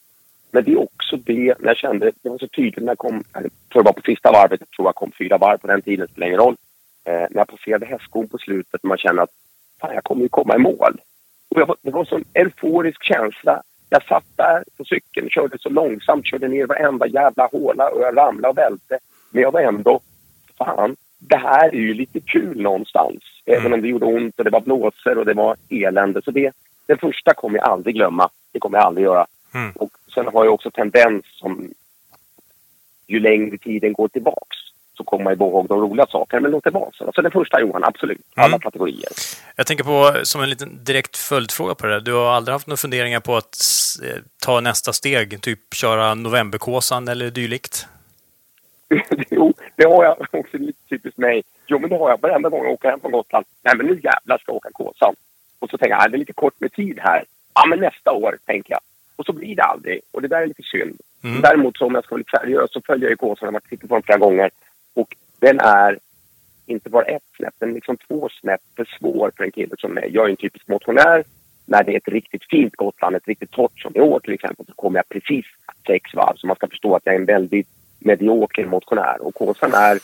Men det är också det, när jag kände, det var så tydligt när jag kom, jag tror det var på sista varvet, jag tror jag kom fyra varv på den tiden, spelar ingen roll. Eh, när jag passerade hästskon på slutet, man känner att fan, jag kommer ju komma i mål. Och jag, det var en sån euforisk känsla. Jag satt där på cykeln, körde så långsamt, körde ner varenda jävla håla och jag ramlade och välte. Men jag var ändå, fan, det här är ju lite kul någonstans. Även om det gjorde ont och det var blåsor och det var elände. Så det, den första kommer jag aldrig glömma. Det kommer jag aldrig göra. Mm. Och sen har jag också tendens som ju längre tiden går tillbaks så kommer man ihåg de roliga sakerna. Men låt det vara så. Så den första Johan, absolut. Alla kategorier. Jag tänker på, som en liten direkt följdfråga på det där. Du har aldrig haft några funderingar på att eh, ta nästa steg? Typ köra Novemberkåsan eller dylikt? <laughs> jo, det har jag <laughs> också lite typiskt mig. Jo, men det har jag varenda gång jag åker hem från Gotland. Nej, men nu jävlar ska jag åka Kåsan. Och så tänker jag, ah, det är lite kort med tid här. Ja, men nästa år, tänker jag. Och så blir det aldrig. Och det där är lite synd. Mm. Däremot så om jag ska vara lite seriös så följer jag Kåsan. Jag har tittat på den flera gånger. Och den är inte bara ett snäpp, den är liksom två snäpp för svår för en kille som mig. Jag är en typisk motionär. När det är ett riktigt fint Gotland, ett riktigt torrt som i år till exempel, så kommer jag precis sex varv. Så man ska förstå att jag är en väldigt medioker motionär. Och Kåsan är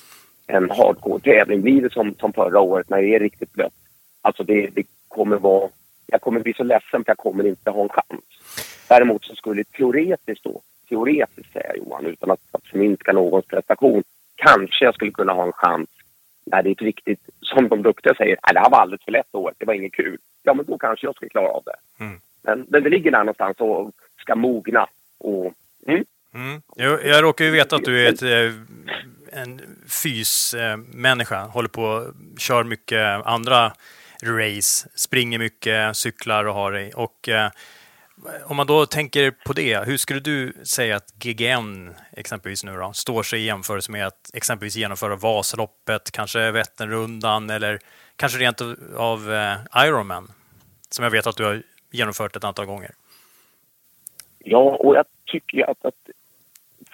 en hardcore-tävling. Blir det som, som förra året när det är riktigt blött. Alltså det, det kommer vara... Jag kommer bli så ledsen för jag kommer inte ha en chans. Däremot så skulle teoretiskt då, teoretiskt säger Johan, utan att, att förminska någons prestation, kanske jag skulle kunna ha en chans när det är ett riktigt, som de duktiga säger, nej det här var alldeles för lätt år, det var inget kul. Ja men då kanske jag skulle klara av det. Mm. Men, men det ligger där någonstans och ska mogna. Och, mm. Mm. Jag, jag råkar ju veta att du är ett, eh, en fysmänniska, håller på kör mycket andra race, springer mycket, cyklar och har dig. Och eh, om man då tänker på det, hur skulle du säga att GGN exempelvis nu då, står sig i jämförelse med att exempelvis genomföra Vasaloppet, kanske Vätternrundan eller kanske rent av eh, Ironman, som jag vet att du har genomfört ett antal gånger? Ja, och jag tycker att, att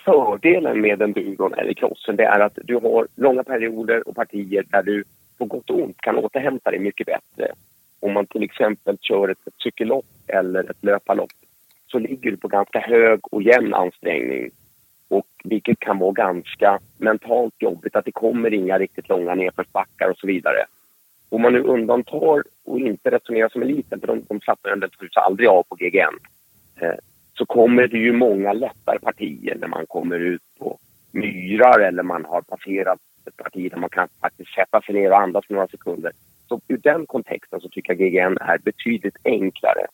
fördelen med enduron eller crossen det är att du har långa perioder och partier där du på gott och ont kan återhämta dig mycket bättre. Om man till exempel kör ett, ett cykellopp eller ett löparlopp så ligger du på ganska hög och jämn ansträngning. Och vilket kan vara ganska mentalt jobbigt att det kommer inga riktigt långa nedförsbackar och så vidare. Om man nu undantar och inte resonerar som eliten, för de, de slappnar ju naturligtvis aldrig av på GGN, eh, så kommer det ju många lättare partier när man kommer ut på myrar eller man har passerat ett parti där man kan faktiskt sätta sig ner och andas några sekunder. Så ur den kontexten så tycker jag GGN är betydligt enklare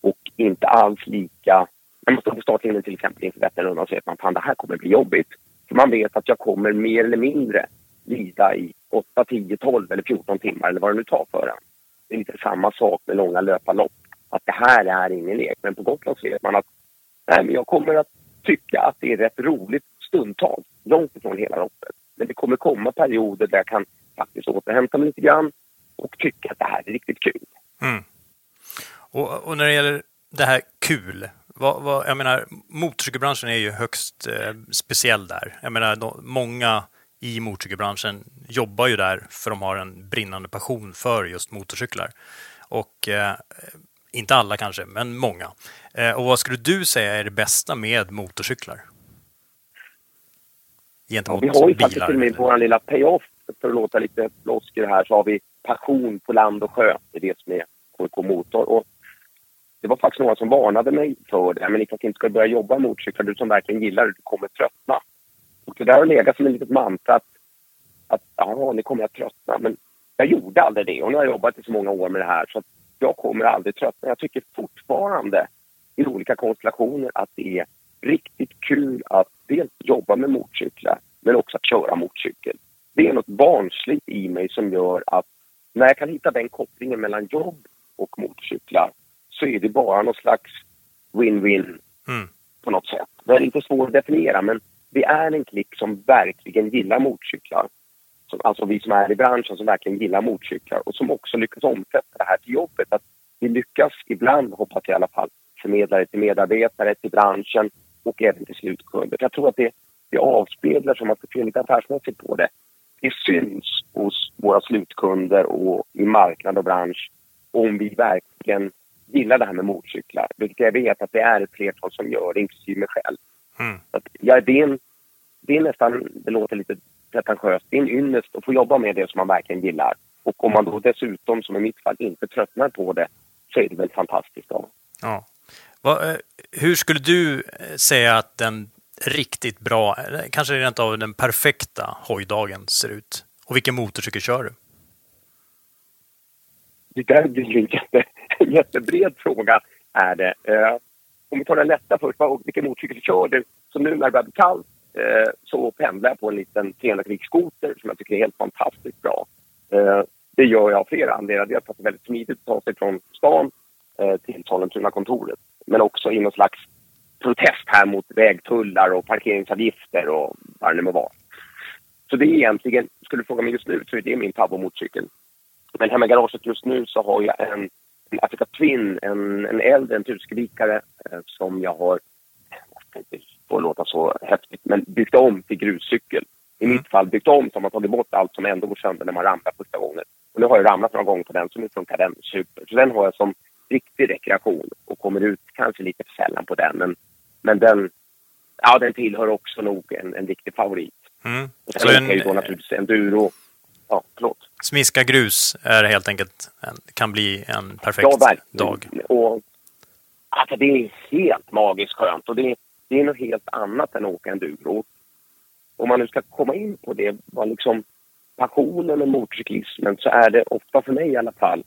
och inte alls lika... När man står på startlinjen till exempel inför Vätternrundan så vet man att det här kommer bli jobbigt. För man vet att jag kommer mer eller mindre lida i 8, 10, 12 eller 14 timmar eller vad det nu tar för en. Det är lite samma sak med långa löparlopp. Att det här är ingen lek. Men på Gotland så vet man att nej, men jag kommer att tycka att det är rätt roligt stundtals. Långt ifrån hela loppet. Men det kommer komma perioder där jag kan faktiskt återhämta mig lite grann och tycka att det här är riktigt kul. Mm. Och, och, när det gäller det här kul, vad, vad, jag menar motorcykelbranschen är ju högst eh, speciell där. Jag menar de, många i motorcykelbranschen jobbar ju där för de har en brinnande passion för just motorcyklar. Och eh, inte alla kanske, men många. Eh, och vad skulle du säga är det bästa med motorcyklar? Gentemot ja, vi har ju faktiskt till och med vår lilla payoff, för att låta lite flosker här, så har vi passion på land och sjö. Det är det som är KK Motor. Och det var faktiskt några som varnade mig för det. Men Niklas, inte ska du börja jobba med motorcyklar. Du som verkligen gillar det, du kommer tröttna. Och det där har legat som ett litet mantra att, att ja, nu kommer jag tröttna. Men jag gjorde aldrig det. Och nu har jag jobbat i så många år med det här så att jag kommer aldrig tröttna. Jag tycker fortfarande i olika konstellationer att det är riktigt kul att dels jobba med motorcyklar men också att köra motorcykel. Det är något barnsligt i mig som gör att när jag kan hitta den kopplingen mellan jobb och motorcyklar så är det bara någon slags win-win Mm. på något sätt. Det är lite svårt att definiera men vi är en klick som verkligen gillar motorcyklar. Som, alltså vi som är i branschen som verkligen gillar motorcyklar och som också lyckas omsätta det här till jobbet. Att vi lyckas ibland, hoppas jag i alla fall, förmedla det till medarbetare, till branschen och även till slutkunder. Jag tror att det, det avspeglar, som man ska se lite affärsmässigt på det, det syns hos våra slutkunder och i marknad och bransch om vi verkligen gillar det här med motorcyklar. Vilket jag vet att det är ett flertal som gör, inklusive mig själv. Mm. Att, ja, det, är en, det är nästan, det låter lite pretentiöst, det är en ynnest att få jobba med det som man verkligen gillar. Och om man då dessutom, som i mitt fall, inte tröttnar på det så är det väl fantastiskt. Då. Ja. Vad, eh, hur skulle du eh, säga att den riktigt bra, eller kanske rent av den perfekta hojdagen ser ut? Och vilken motorcykel kör du? Det där blir ju en jätte, jättebred fråga. Är det. Eh, om vi tar den lätta först, vilken motorcykel kör du? Så nu när det börjar bli kallt eh, så pendlar jag på en liten 300 skoter som jag tycker är helt fantastiskt bra. Eh, det gör jag av flera anledningar. Dels att det är väldigt smidigt att ta sig från stan eh, till Sollentuna-kontoret. Men också i någon slags protest här mot vägtullar och parkeringsavgifter och vad det nu må vara. Så det är egentligen, skulle du fråga mig just nu, så är det min favoritmotorcykel. Men hemma i garaget just nu så har jag en, en Africa Twin, en, en äldre, en tusenkubikare eh, som jag har, jag ska inte få låta så häftigt, men byggt om till gruscykel. I mitt fall byggt om så har man tagit bort allt som ändå går sönder när man ramlar första gången. Och nu har jag ramlat några gånger på den så nu funkar den super. Så den har jag som riktig rekreation och kommer ut kanske lite för sällan på den. Men, men den, ja, den tillhör också nog en, en riktig favorit. Mm. Och sen Så en jag ju då naturligtvis enduro. Ja, förlåt. smiska grus är helt enkelt, en, kan bli en perfekt Ja, verkligen. dag. Och, alltså, det är helt magiskt skönt och det, det är något helt annat än att åka enduro. Om man nu ska komma in på det, vad liksom passionen med motorcyklismen så är det ofta för mig i alla fall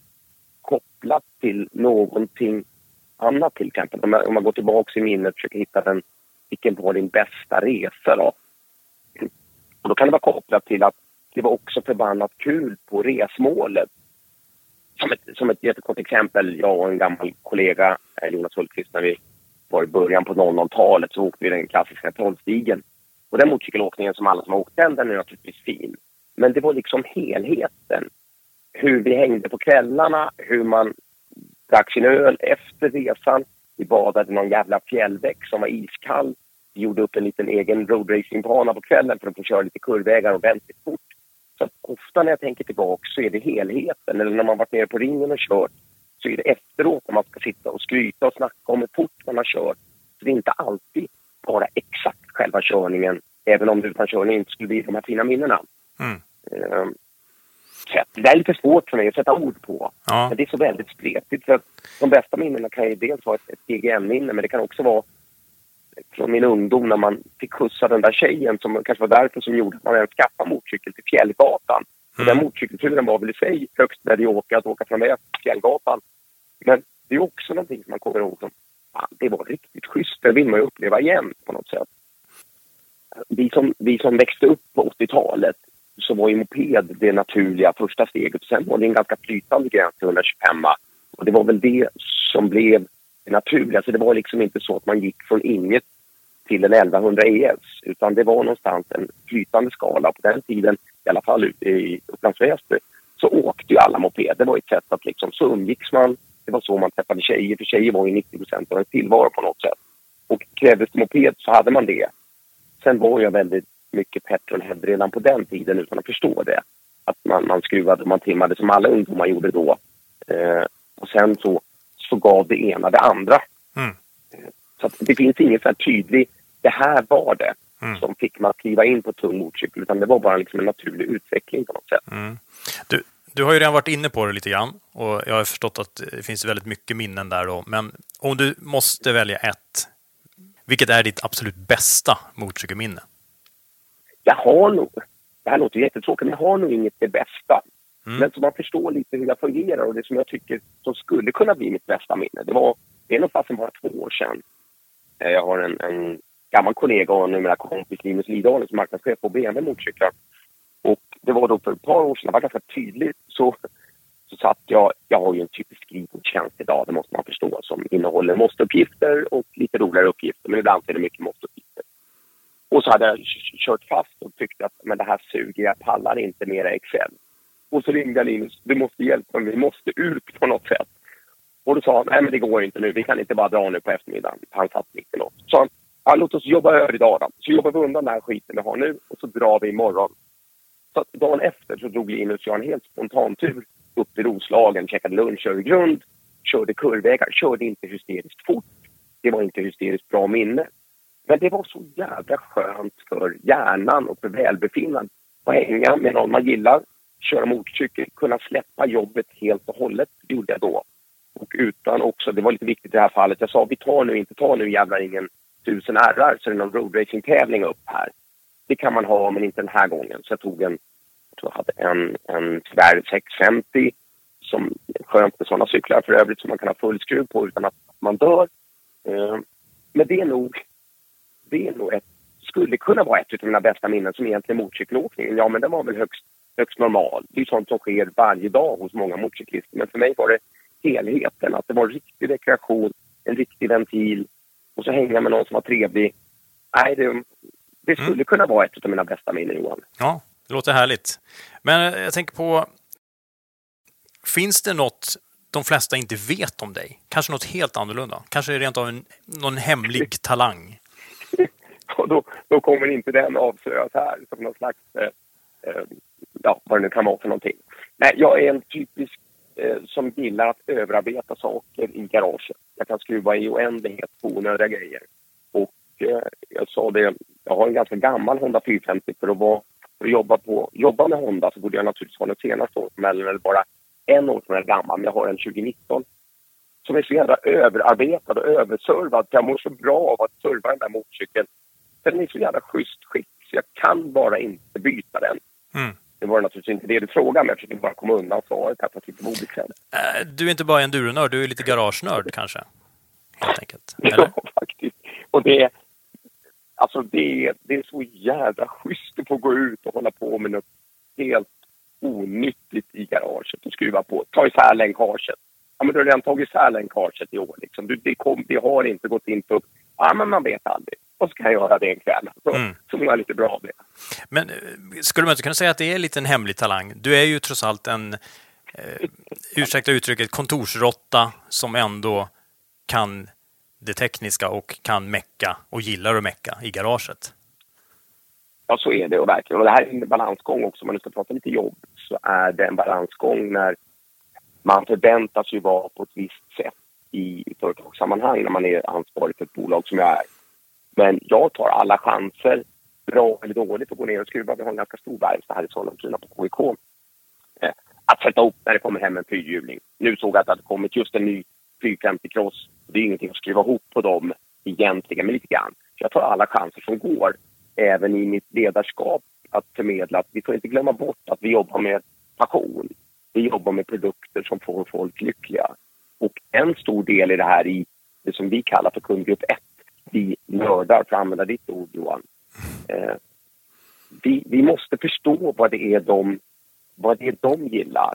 kopplat till någonting annat till exempel. Om man, om man går tillbaka i minnet och försöker hitta den, vilken var din bästa resa då? Och då kan det vara kopplat till att det var också förbannat kul på resmålet. Som ett, som ett jättekort exempel, jag och en gammal kollega, eh, Jonas Hultqvist, när vi var i början på 00-talet så åkte vi den klassiska Trollstigen. Och den motorcykelåkningen som alla som har åkt den, den är naturligtvis fin. Men det var liksom helheten. Hur vi hängde på kvällarna, hur man drack sin öl efter resan. Vi badade i någon jävla fjällbäck som var iskall. Vi gjorde upp en liten egen roadracingbana på kvällen för att få köra lite kurvvägar ordentligt fort. Så ofta när jag tänker tillbaka så är det helheten. Eller när man varit nere på ringen och kört så är det efteråt när man ska sitta och skryta och snacka om hur fort man har kört. Så det är inte alltid bara exakt själva körningen, även om utan körning inte skulle bli de här fina minnena. Mm. Att det är lite svårt för mig att sätta ord på. Ja. Men det är så väldigt spretigt. För att de bästa minnena kan ju dels vara ett, ett GGN-minne, men det kan också vara från min ungdom när man fick skjutsa den där tjejen som kanske var därför som gjorde att man ens skaffade motorcykel till Fjällgatan. Och den motorcykelturen var väl i sig högst åka att åka från det till Fjällgatan. Men det är också någonting som man kommer ihåg som, fan, det var riktigt schysst. Det vill man ju uppleva igen på något sätt. Vi som, vi som växte upp på 80-talet så var ju moped det naturliga första steget. Sen var det en ganska flytande gräns till 125 och det var väl det som blev det naturliga. Så det var liksom inte så att man gick från inget till en 1100 ES utan det var någonstans en flytande skala. På den tiden, i alla fall ute i Upplands Väsby, så åkte ju alla moped. Det var ett sätt att liksom, så umgicks man. Det var så man träffade tjejer, för tjejer var ju 90 av en tillvaro på något sätt. Och krävdes det moped så hade man det. Sen var jag väldigt mycket petrolhead redan på den tiden utan att förstå det. Att man, man skruvade och man timmade som alla ungdomar gjorde då. Eh, och sen så, så gav det ena det andra. Mm. Så att det finns ingen så här tydlig, det här var det Mm. som fick man att kliva in på tung motorcykel utan det var bara liksom en naturlig utveckling på något sätt. Mm. Du, Du har ju redan varit inne på det lite grann och jag har förstått att det finns väldigt mycket minnen där då. Men om du måste välja ett, vilket är ditt absolut bästa motorcykelminne? Jag har nog, det här låter jättetråkigt, men jag har nog inget det bästa. Mm. Men så man förstår lite hur jag fungerar och det som jag tycker som skulle kunna bli mitt bästa minne. Det var, det är nog fasen bara två år sedan. Eh, jag har en, en gammal kollega och numera kompis, Linus Lidalen, som marknadschef på BMW Motorcyklar. Och det var då för ett par år sedan, det var ganska tydligt, så, så satt jag, jag har ju en typisk skrivbordstjänst idag, det måste man förstå, som innehåller måstuppgifter och lite roligare uppgifter, men ibland är det mycket måstuppgifter. Och så hade jag kört fast och tyckte att men det här suger, jag pallar inte mera Excel. Och så ringde jag Linus, du måste hjälpa mig, vi måste ut på något sätt. Och då sa han, nej men det går inte nu, vi kan inte bara dra nu på eftermiddagen. Han satt mitt i något. Så han, ja, låt oss jobba över idag då. Så jobbar vi undan den här skiten vi har nu och så drar vi imorgon. Så att dagen efter så drog Linus och jag en helt spontan tur upp till Roslagen, käkade lunch över grund, körde kurvvägar, körde inte hysteriskt fort. Det var inte hysteriskt bra minne. Men det var så jävla skönt för hjärnan och för välbefinnandet att hänga med någon man gillar, köra motorcykel, kunna släppa jobbet helt och hållet. Det gjorde jag då. Och utan också, det var lite viktigt i det här fallet, jag sa vi tar nu, inte tar nu jävlar ingen tusen RR så är det någon roadracing-tävling upp här. Det kan man ha, men inte den här gången. Så jag tog en, jag tror jag hade en, en tyvärr 650 som skönt med sådana cyklar för övrigt som man kan ha full skruv på utan att man dör. Eh, men det är nog, det är nog ett, skulle kunna vara ett av mina bästa minnen som egentligen motorcykelåkningen. Ja, men den var väl högst, högst normal. Det är sånt som sker varje dag hos många motorcyklister. Men för mig var det helheten, att det var riktig rekreation, en riktig ventil och så hänga med någon som var trevlig. Nej, det, det skulle mm. kunna vara ett av mina bästa minnen, Johan. Ja, det låter härligt. Men jag tänker på, finns det något de flesta inte vet om dig? Kanske något helt annorlunda? Kanske rent av en, någon hemlig talang? <laughs> då, då kommer inte den avslöjas här som någon slags, eh, eh, ja, vad det nu kan vara för någonting. Nej, jag är en typisk eh, som gillar att överarbeta saker i garaget. Jag kan skruva i oändlighet på onödiga grejer. Och eh, jag sa det, jag har en ganska gammal Honda 450 för att, vara, för att jobba, på, jobba med Honda så borde jag naturligtvis ha den senaste årsmodellen eller bara en årsmodell gammal. Men jag har en 2019 som är så jävla överarbetad och överservad. Jag mår så bra av att serva den där motorcykeln. Den är så jävla schysst skick så jag kan bara inte byta den. Mm. Det var naturligtvis inte det du frågade, men jag försökte bara komma undan svaret här för att inte obekväm. Äh, du är inte bara en enduronörd, du är lite garagenörd kanske? Helt enkelt. <laughs> Eller? Ja, faktiskt. Och det, alltså det, det är så jävla schysst att få gå ut och hålla på med något helt onyttigt i garaget och skruva på. Ta isär länkaget. Ja, men du har redan tagit isär länkaget i år. Liksom. Du, det, kom, det har inte gått in på... Ja, men man vet aldrig och så kan jag göra det en kväll. Så, mm. så mår jag lite bra av det. Men eh, skulle man inte kunna säga att det är en hemlig talang? Du är ju trots allt en, eh, ursäkta uttrycket, kontorsrotta som ändå kan det tekniska och kan mecka och gillar att mecka i garaget. Ja, så är det och verkligen. Och det här är en balansgång också. Om man nu ska prata lite jobb så är det en balansgång när man förväntas ju vara på ett visst sätt i företagssammanhang när man är ansvarig för ett bolag som jag är. Men jag tar alla chanser, bra eller dåligt, att gå ner och skruva. Vi har en ganska stor verkstad här i Sollentuna på KIK. Eh, att sätta upp när det kommer hem en fyrhjuling. Nu såg jag att det hade kommit just en ny 450 Cross. Det är ingenting att skriva ihop på dem egentligen, men lite grann. Så jag tar alla chanser som går, även i mitt ledarskap, att förmedla att vi får inte glömma bort att vi jobbar med passion. Vi jobbar med produkter som får folk lyckliga. Och en stor del i det här i det som vi kallar för kundgrupp 1 vi nördar, för att använda ditt ord Johan. Eh, vi, vi måste förstå vad det, är de, vad det är de gillar.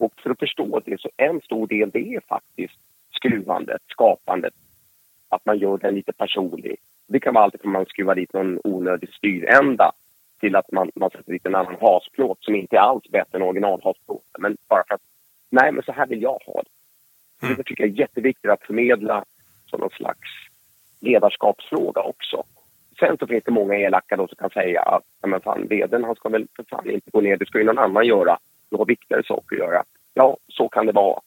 Och för att förstå det så en stor del det är faktiskt skruvandet, skapandet. Att man gör den lite personlig. Det kan vara alltid från man skruvar dit någon onödig styrända till att man, man sätter dit en annan hasplåt som inte är alls bättre än originalhasplåten. Men bara för att, nej men så här vill jag ha det. Mm. Det tycker jag är jätteviktigt att förmedla som någon slags ledarskapsfråga också. Sen så finns det många elaka då som kan säga att men fan, vdn han ska väl för fan inte gå ner, det ska ju någon annan göra. Du har viktigare saker att göra. Ja, så kan det vara.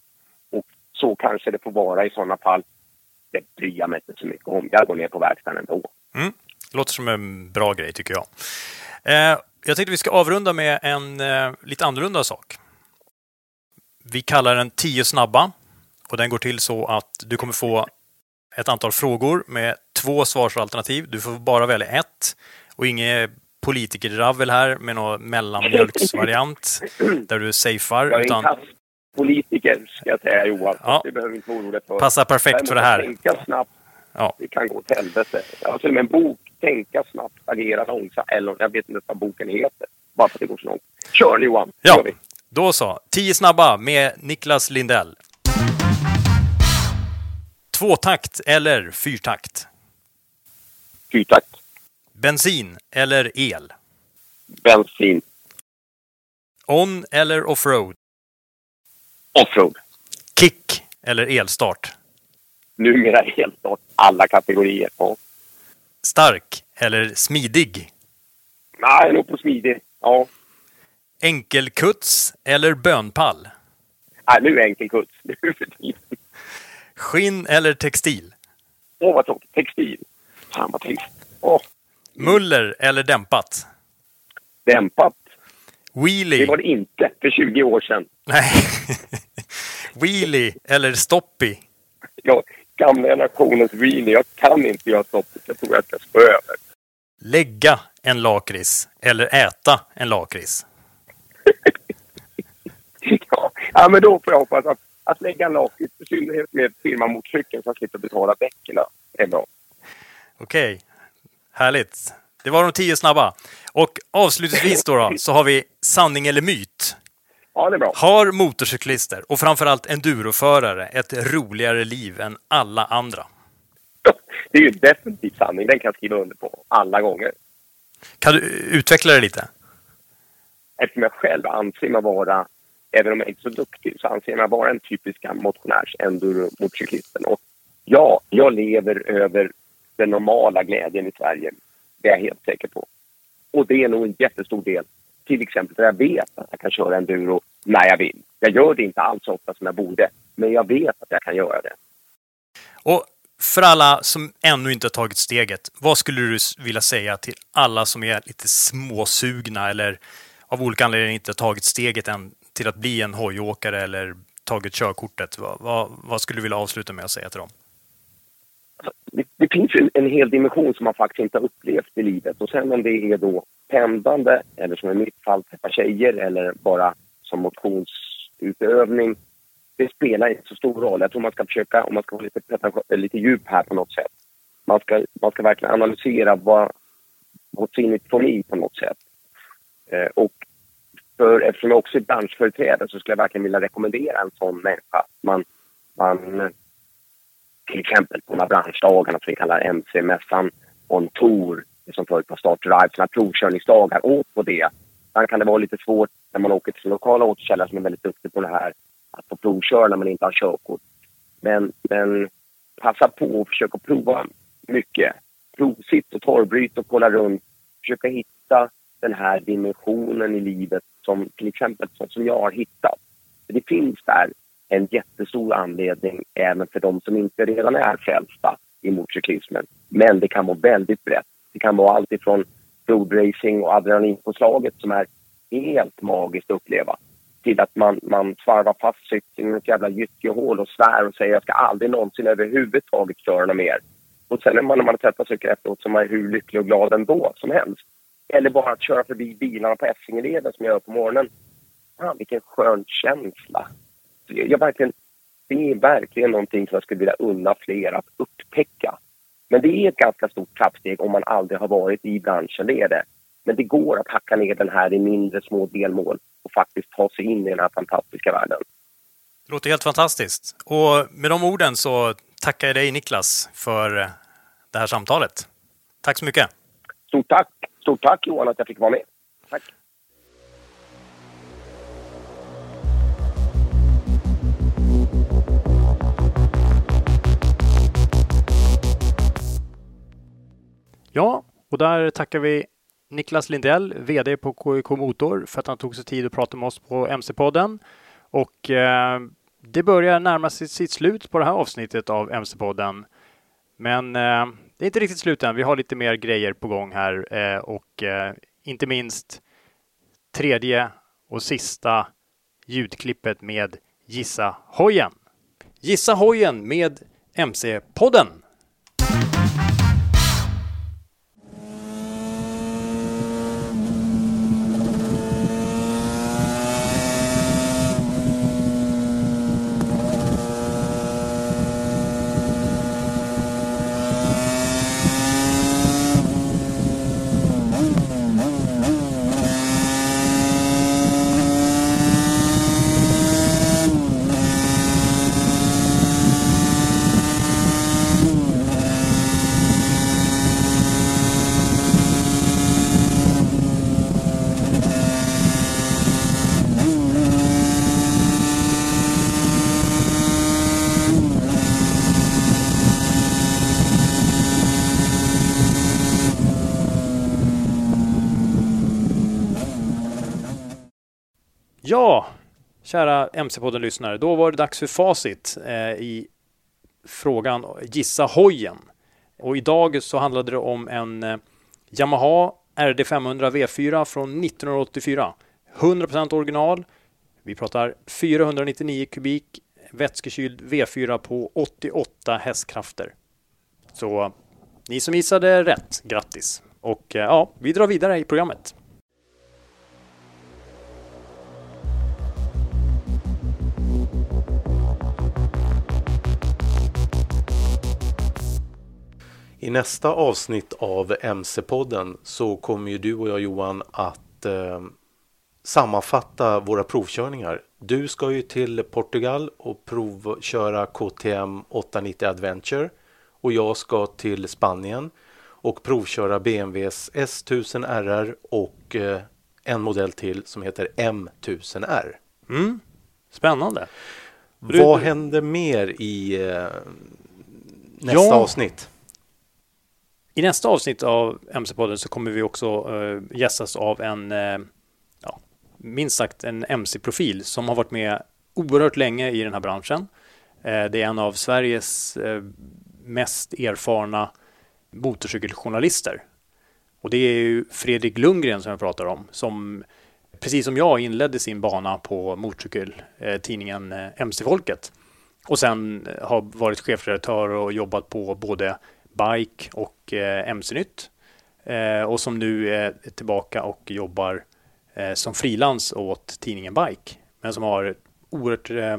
Och så kanske det får vara i sådana fall. Det bryr jag mig inte så mycket om. Jag går ner på verkstaden ändå. Mm. Låter som en bra grej tycker jag. Eh, jag tänkte vi ska avrunda med en eh, lite annorlunda sak. Vi kallar den 10 snabba och den går till så att du kommer få ett antal frågor med två svarsalternativ. Du får bara välja ett och inget politikerravel här med någon mellanmjölksvariant där du safear. Jag är Utan politiker ska jag säga Johan. Ja. Det behöver inte vara för. Passar perfekt för det här. Tänka snabbt. Ja. Det kan gå åt helvete. Jag har till och med en bok. Tänka snabbt, agera långsamt. Eller jag vet inte vad boken heter. Bara för att det går så långt. Kör Johan. Ja, då så. 10 snabba med Niklas Lindell. Tvåtakt eller fyrtakt? Fyrtakt. Bensin eller el? Bensin. On eller offroad? Offroad. Kick eller elstart? Numera helt klart alla kategorier. Ja. Stark eller smidig? Nej, nog på smidig. Ja. Enkelkuts eller bönpall? Nej, nu är enkelkuts. <laughs> Nu för tiden. Skinn eller textil? Åh, vad tråkigt. Textil. Fan, vad trist. Åh, Muller eller dämpat? dämpat. Wheelie? Det var det inte för 20 år sedan. Nej. <laughs> Wheelie eller stoppie? Jag, gamla generationens wheelie. Jag kan inte göra stoppet. Jag tror jag ska spö över. Lägga en lakrits eller äta en lakrits? <laughs> Ja, ja, men då får jag hoppas att, att lägga lakrits, i synnerhet med firmamotorcykeln, så jag slipper betala däcken. är bra. Okej, härligt. Det var de tio snabba. Och avslutningsvis då, då <laughs> så har vi sanning eller myt. Ja, det är bra. Har motorcyklister och framförallt enduroförare ett roligare liv än alla andra? <laughs> Det är ju definitivt sanning. Den kan jag skriva under på alla gånger. Kan du utveckla det lite? Eftersom jag själv anser mig vara, även om jag inte är så duktig, så anser jag mig vara en typisk motionärs enduro-motorcyklisten. Och ja, jag lever över den normala glädjen i Sverige. Det är jag helt säker på. Och det är nog en jättestor del. Till exempel för jag vet att jag kan köra enduro när jag vill. Jag gör det inte alls så ofta som jag borde, men jag vet att jag kan göra det. Och för alla som ännu inte har tagit steget, vad skulle du vilja säga till alla som är lite småsugna eller av olika anledningar inte har tagit steget än till att bli en hojåkare eller tagit körkortet? Vad, vad, vad skulle du vilja avsluta med att säga till dem? det, det finns en, en hel dimension som man faktiskt inte har upplevt i livet. Och sen om det är då pendlande eller som i mitt fall träffa tjejer eller bara som motionsutövning. Det spelar inte så stor roll. Jag tror man ska försöka, om man ska vara lite, eh, lite djup här på något sätt. Man ska, man ska verkligen analysera vad, what's in it for me på något sätt. Eh, och för, eftersom jag också är branschföreträdare så skulle jag verkligen vilja rekommendera en sån människa. Man, man till exempel på de här branschdagarna som vi kallar MC-mässan on tour, det som förut var start drive, sådana provkörningsdagar, åk på det. Sen kan det vara lite svårt när man åker till sin lokala återförsäljare som är väldigt duktig på det här, att få provköra när man inte har körkort. Men, men passa på och försök att prova mycket. Provsitt och torrbryt och kolla runt. Försöka hitta den här dimensionen i livet som till exempel som, jag har hittat. För det finns där en jättestor anledning även för de som inte redan är frälsta i motorcyklismen. Men det kan vara väldigt brett. Det kan vara allt ifrån roadracing och adrenalinpåslaget som är helt magiskt att uppleva till att man, man svarvar fast cykeln i ett jävla gyttjehål och svär och säger jag ska aldrig någonsin överhuvudtaget köra något mer. Och sen när man, när man har tvättat cykeln efteråt så är man hur lycklig och glad ändå som helst. Eller bara att köra förbi bilarna på Essingeleden som jag gör på morgonen. Fan, vilken skön känsla. Jag, verkligen, det är verkligen någonting som jag skulle vilja unna fler att upptäcka. Men det är ett ganska stort trappsteg om man aldrig har varit i branschen, det är det. Men det går att hacka ner den här i mindre små delmål och faktiskt ta sig in i den här fantastiska världen. Det låter helt fantastiskt. Och med de orden så tackar jag dig Niklas för det här samtalet. Tack så mycket. Stort tack! Stort tack Johan att jag fick vara med. Tack! Ja, och där tackar vi Niklas Lindell, VD på KIK Motor, för att han tog sig tid att prata med oss på MC-podden. Och eh, det börjar närma sig sitt slut på det här avsnittet av MC-podden. Men eh, det är inte riktigt slut än. Vi har lite mer grejer på gång här eh, och eh, inte minst tredje och sista ljudklippet med Gissa hojen. Gissa hojen med MC-podden. Ja, kära MC-podden-lyssnare. Då var det dags för facit eh, i frågan Gissa hojen. Och idag så handlade det om en eh, Yamaha RD500 V4 från 1984. 100% original. Vi pratar 499 kubik vätskekyld V4 på 88 hästkrafter. Så eh, ni som gissade rätt, grattis! Och eh, ja, vi drar vidare i programmet. I nästa avsnitt av MC-podden så kommer ju du och jag Johan att eh, sammanfatta våra provkörningar. Du ska ju till Portugal och provköra KTM 890 Adventure och jag ska till Spanien och provköra BMWs S1000 RR och eh, en modell till som heter M1000R. Mm. Spännande. Vad händer mer i eh, nästa Ja. avsnitt? I nästa avsnitt av MC-podden så kommer vi också uh, gästas av en, eh, ja, minst sagt en MC-profil som har varit med oerhört länge i den här branschen. Eh, det är en av Sveriges eh, mest erfarna motorcykeljournalister. Och det är ju Fredrik Lundgren som jag pratar om, som precis som jag inledde sin bana på motorcykeltidningen eh, MC-folket. Och sen har varit chefredaktör och jobbat på både Bike och eh, MC-nytt. Eh, och som nu är tillbaka och jobbar eh, som frilans åt tidningen Bike. Men som har oerhört eh,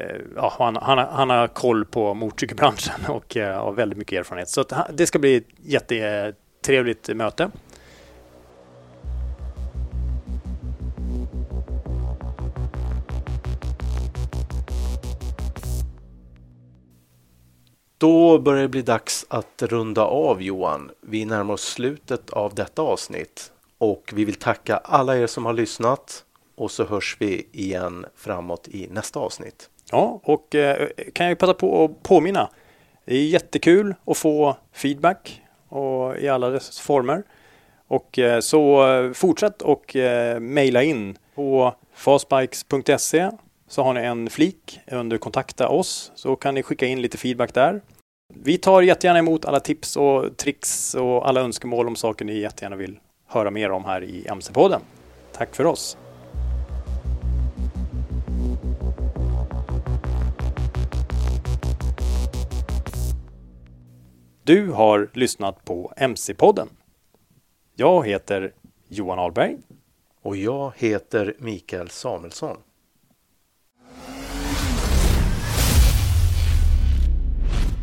eh, ja, han, han, har- han har koll på motorcykelbranschen <laughs> och eh, har väldigt mycket erfarenhet. Så att, det ska bli ett jättetrevligt möte. Då börjar det bli dags att runda av Johan. Vi närmar oss slutet av detta avsnitt och vi vill tacka alla er som har lyssnat och så hörs vi igen framåt i nästa avsnitt. Ja, och eh, kan jag ju passa på att påminna. Det är jättekul att få feedback och i alla dess former. Och eh, så eh, fortsätt och eh, mejla in på fastbikes.se så har ni en flik under kontakta oss så kan ni skicka in lite feedback där. Vi tar jättegärna emot alla tips och tricks och alla önskemål om saker ni jättegärna vill höra mer om här i MC-podden. Tack för oss! Du har lyssnat på MC-podden. Jag heter Johan Ahlberg. Och jag heter Mikael Samuelsson.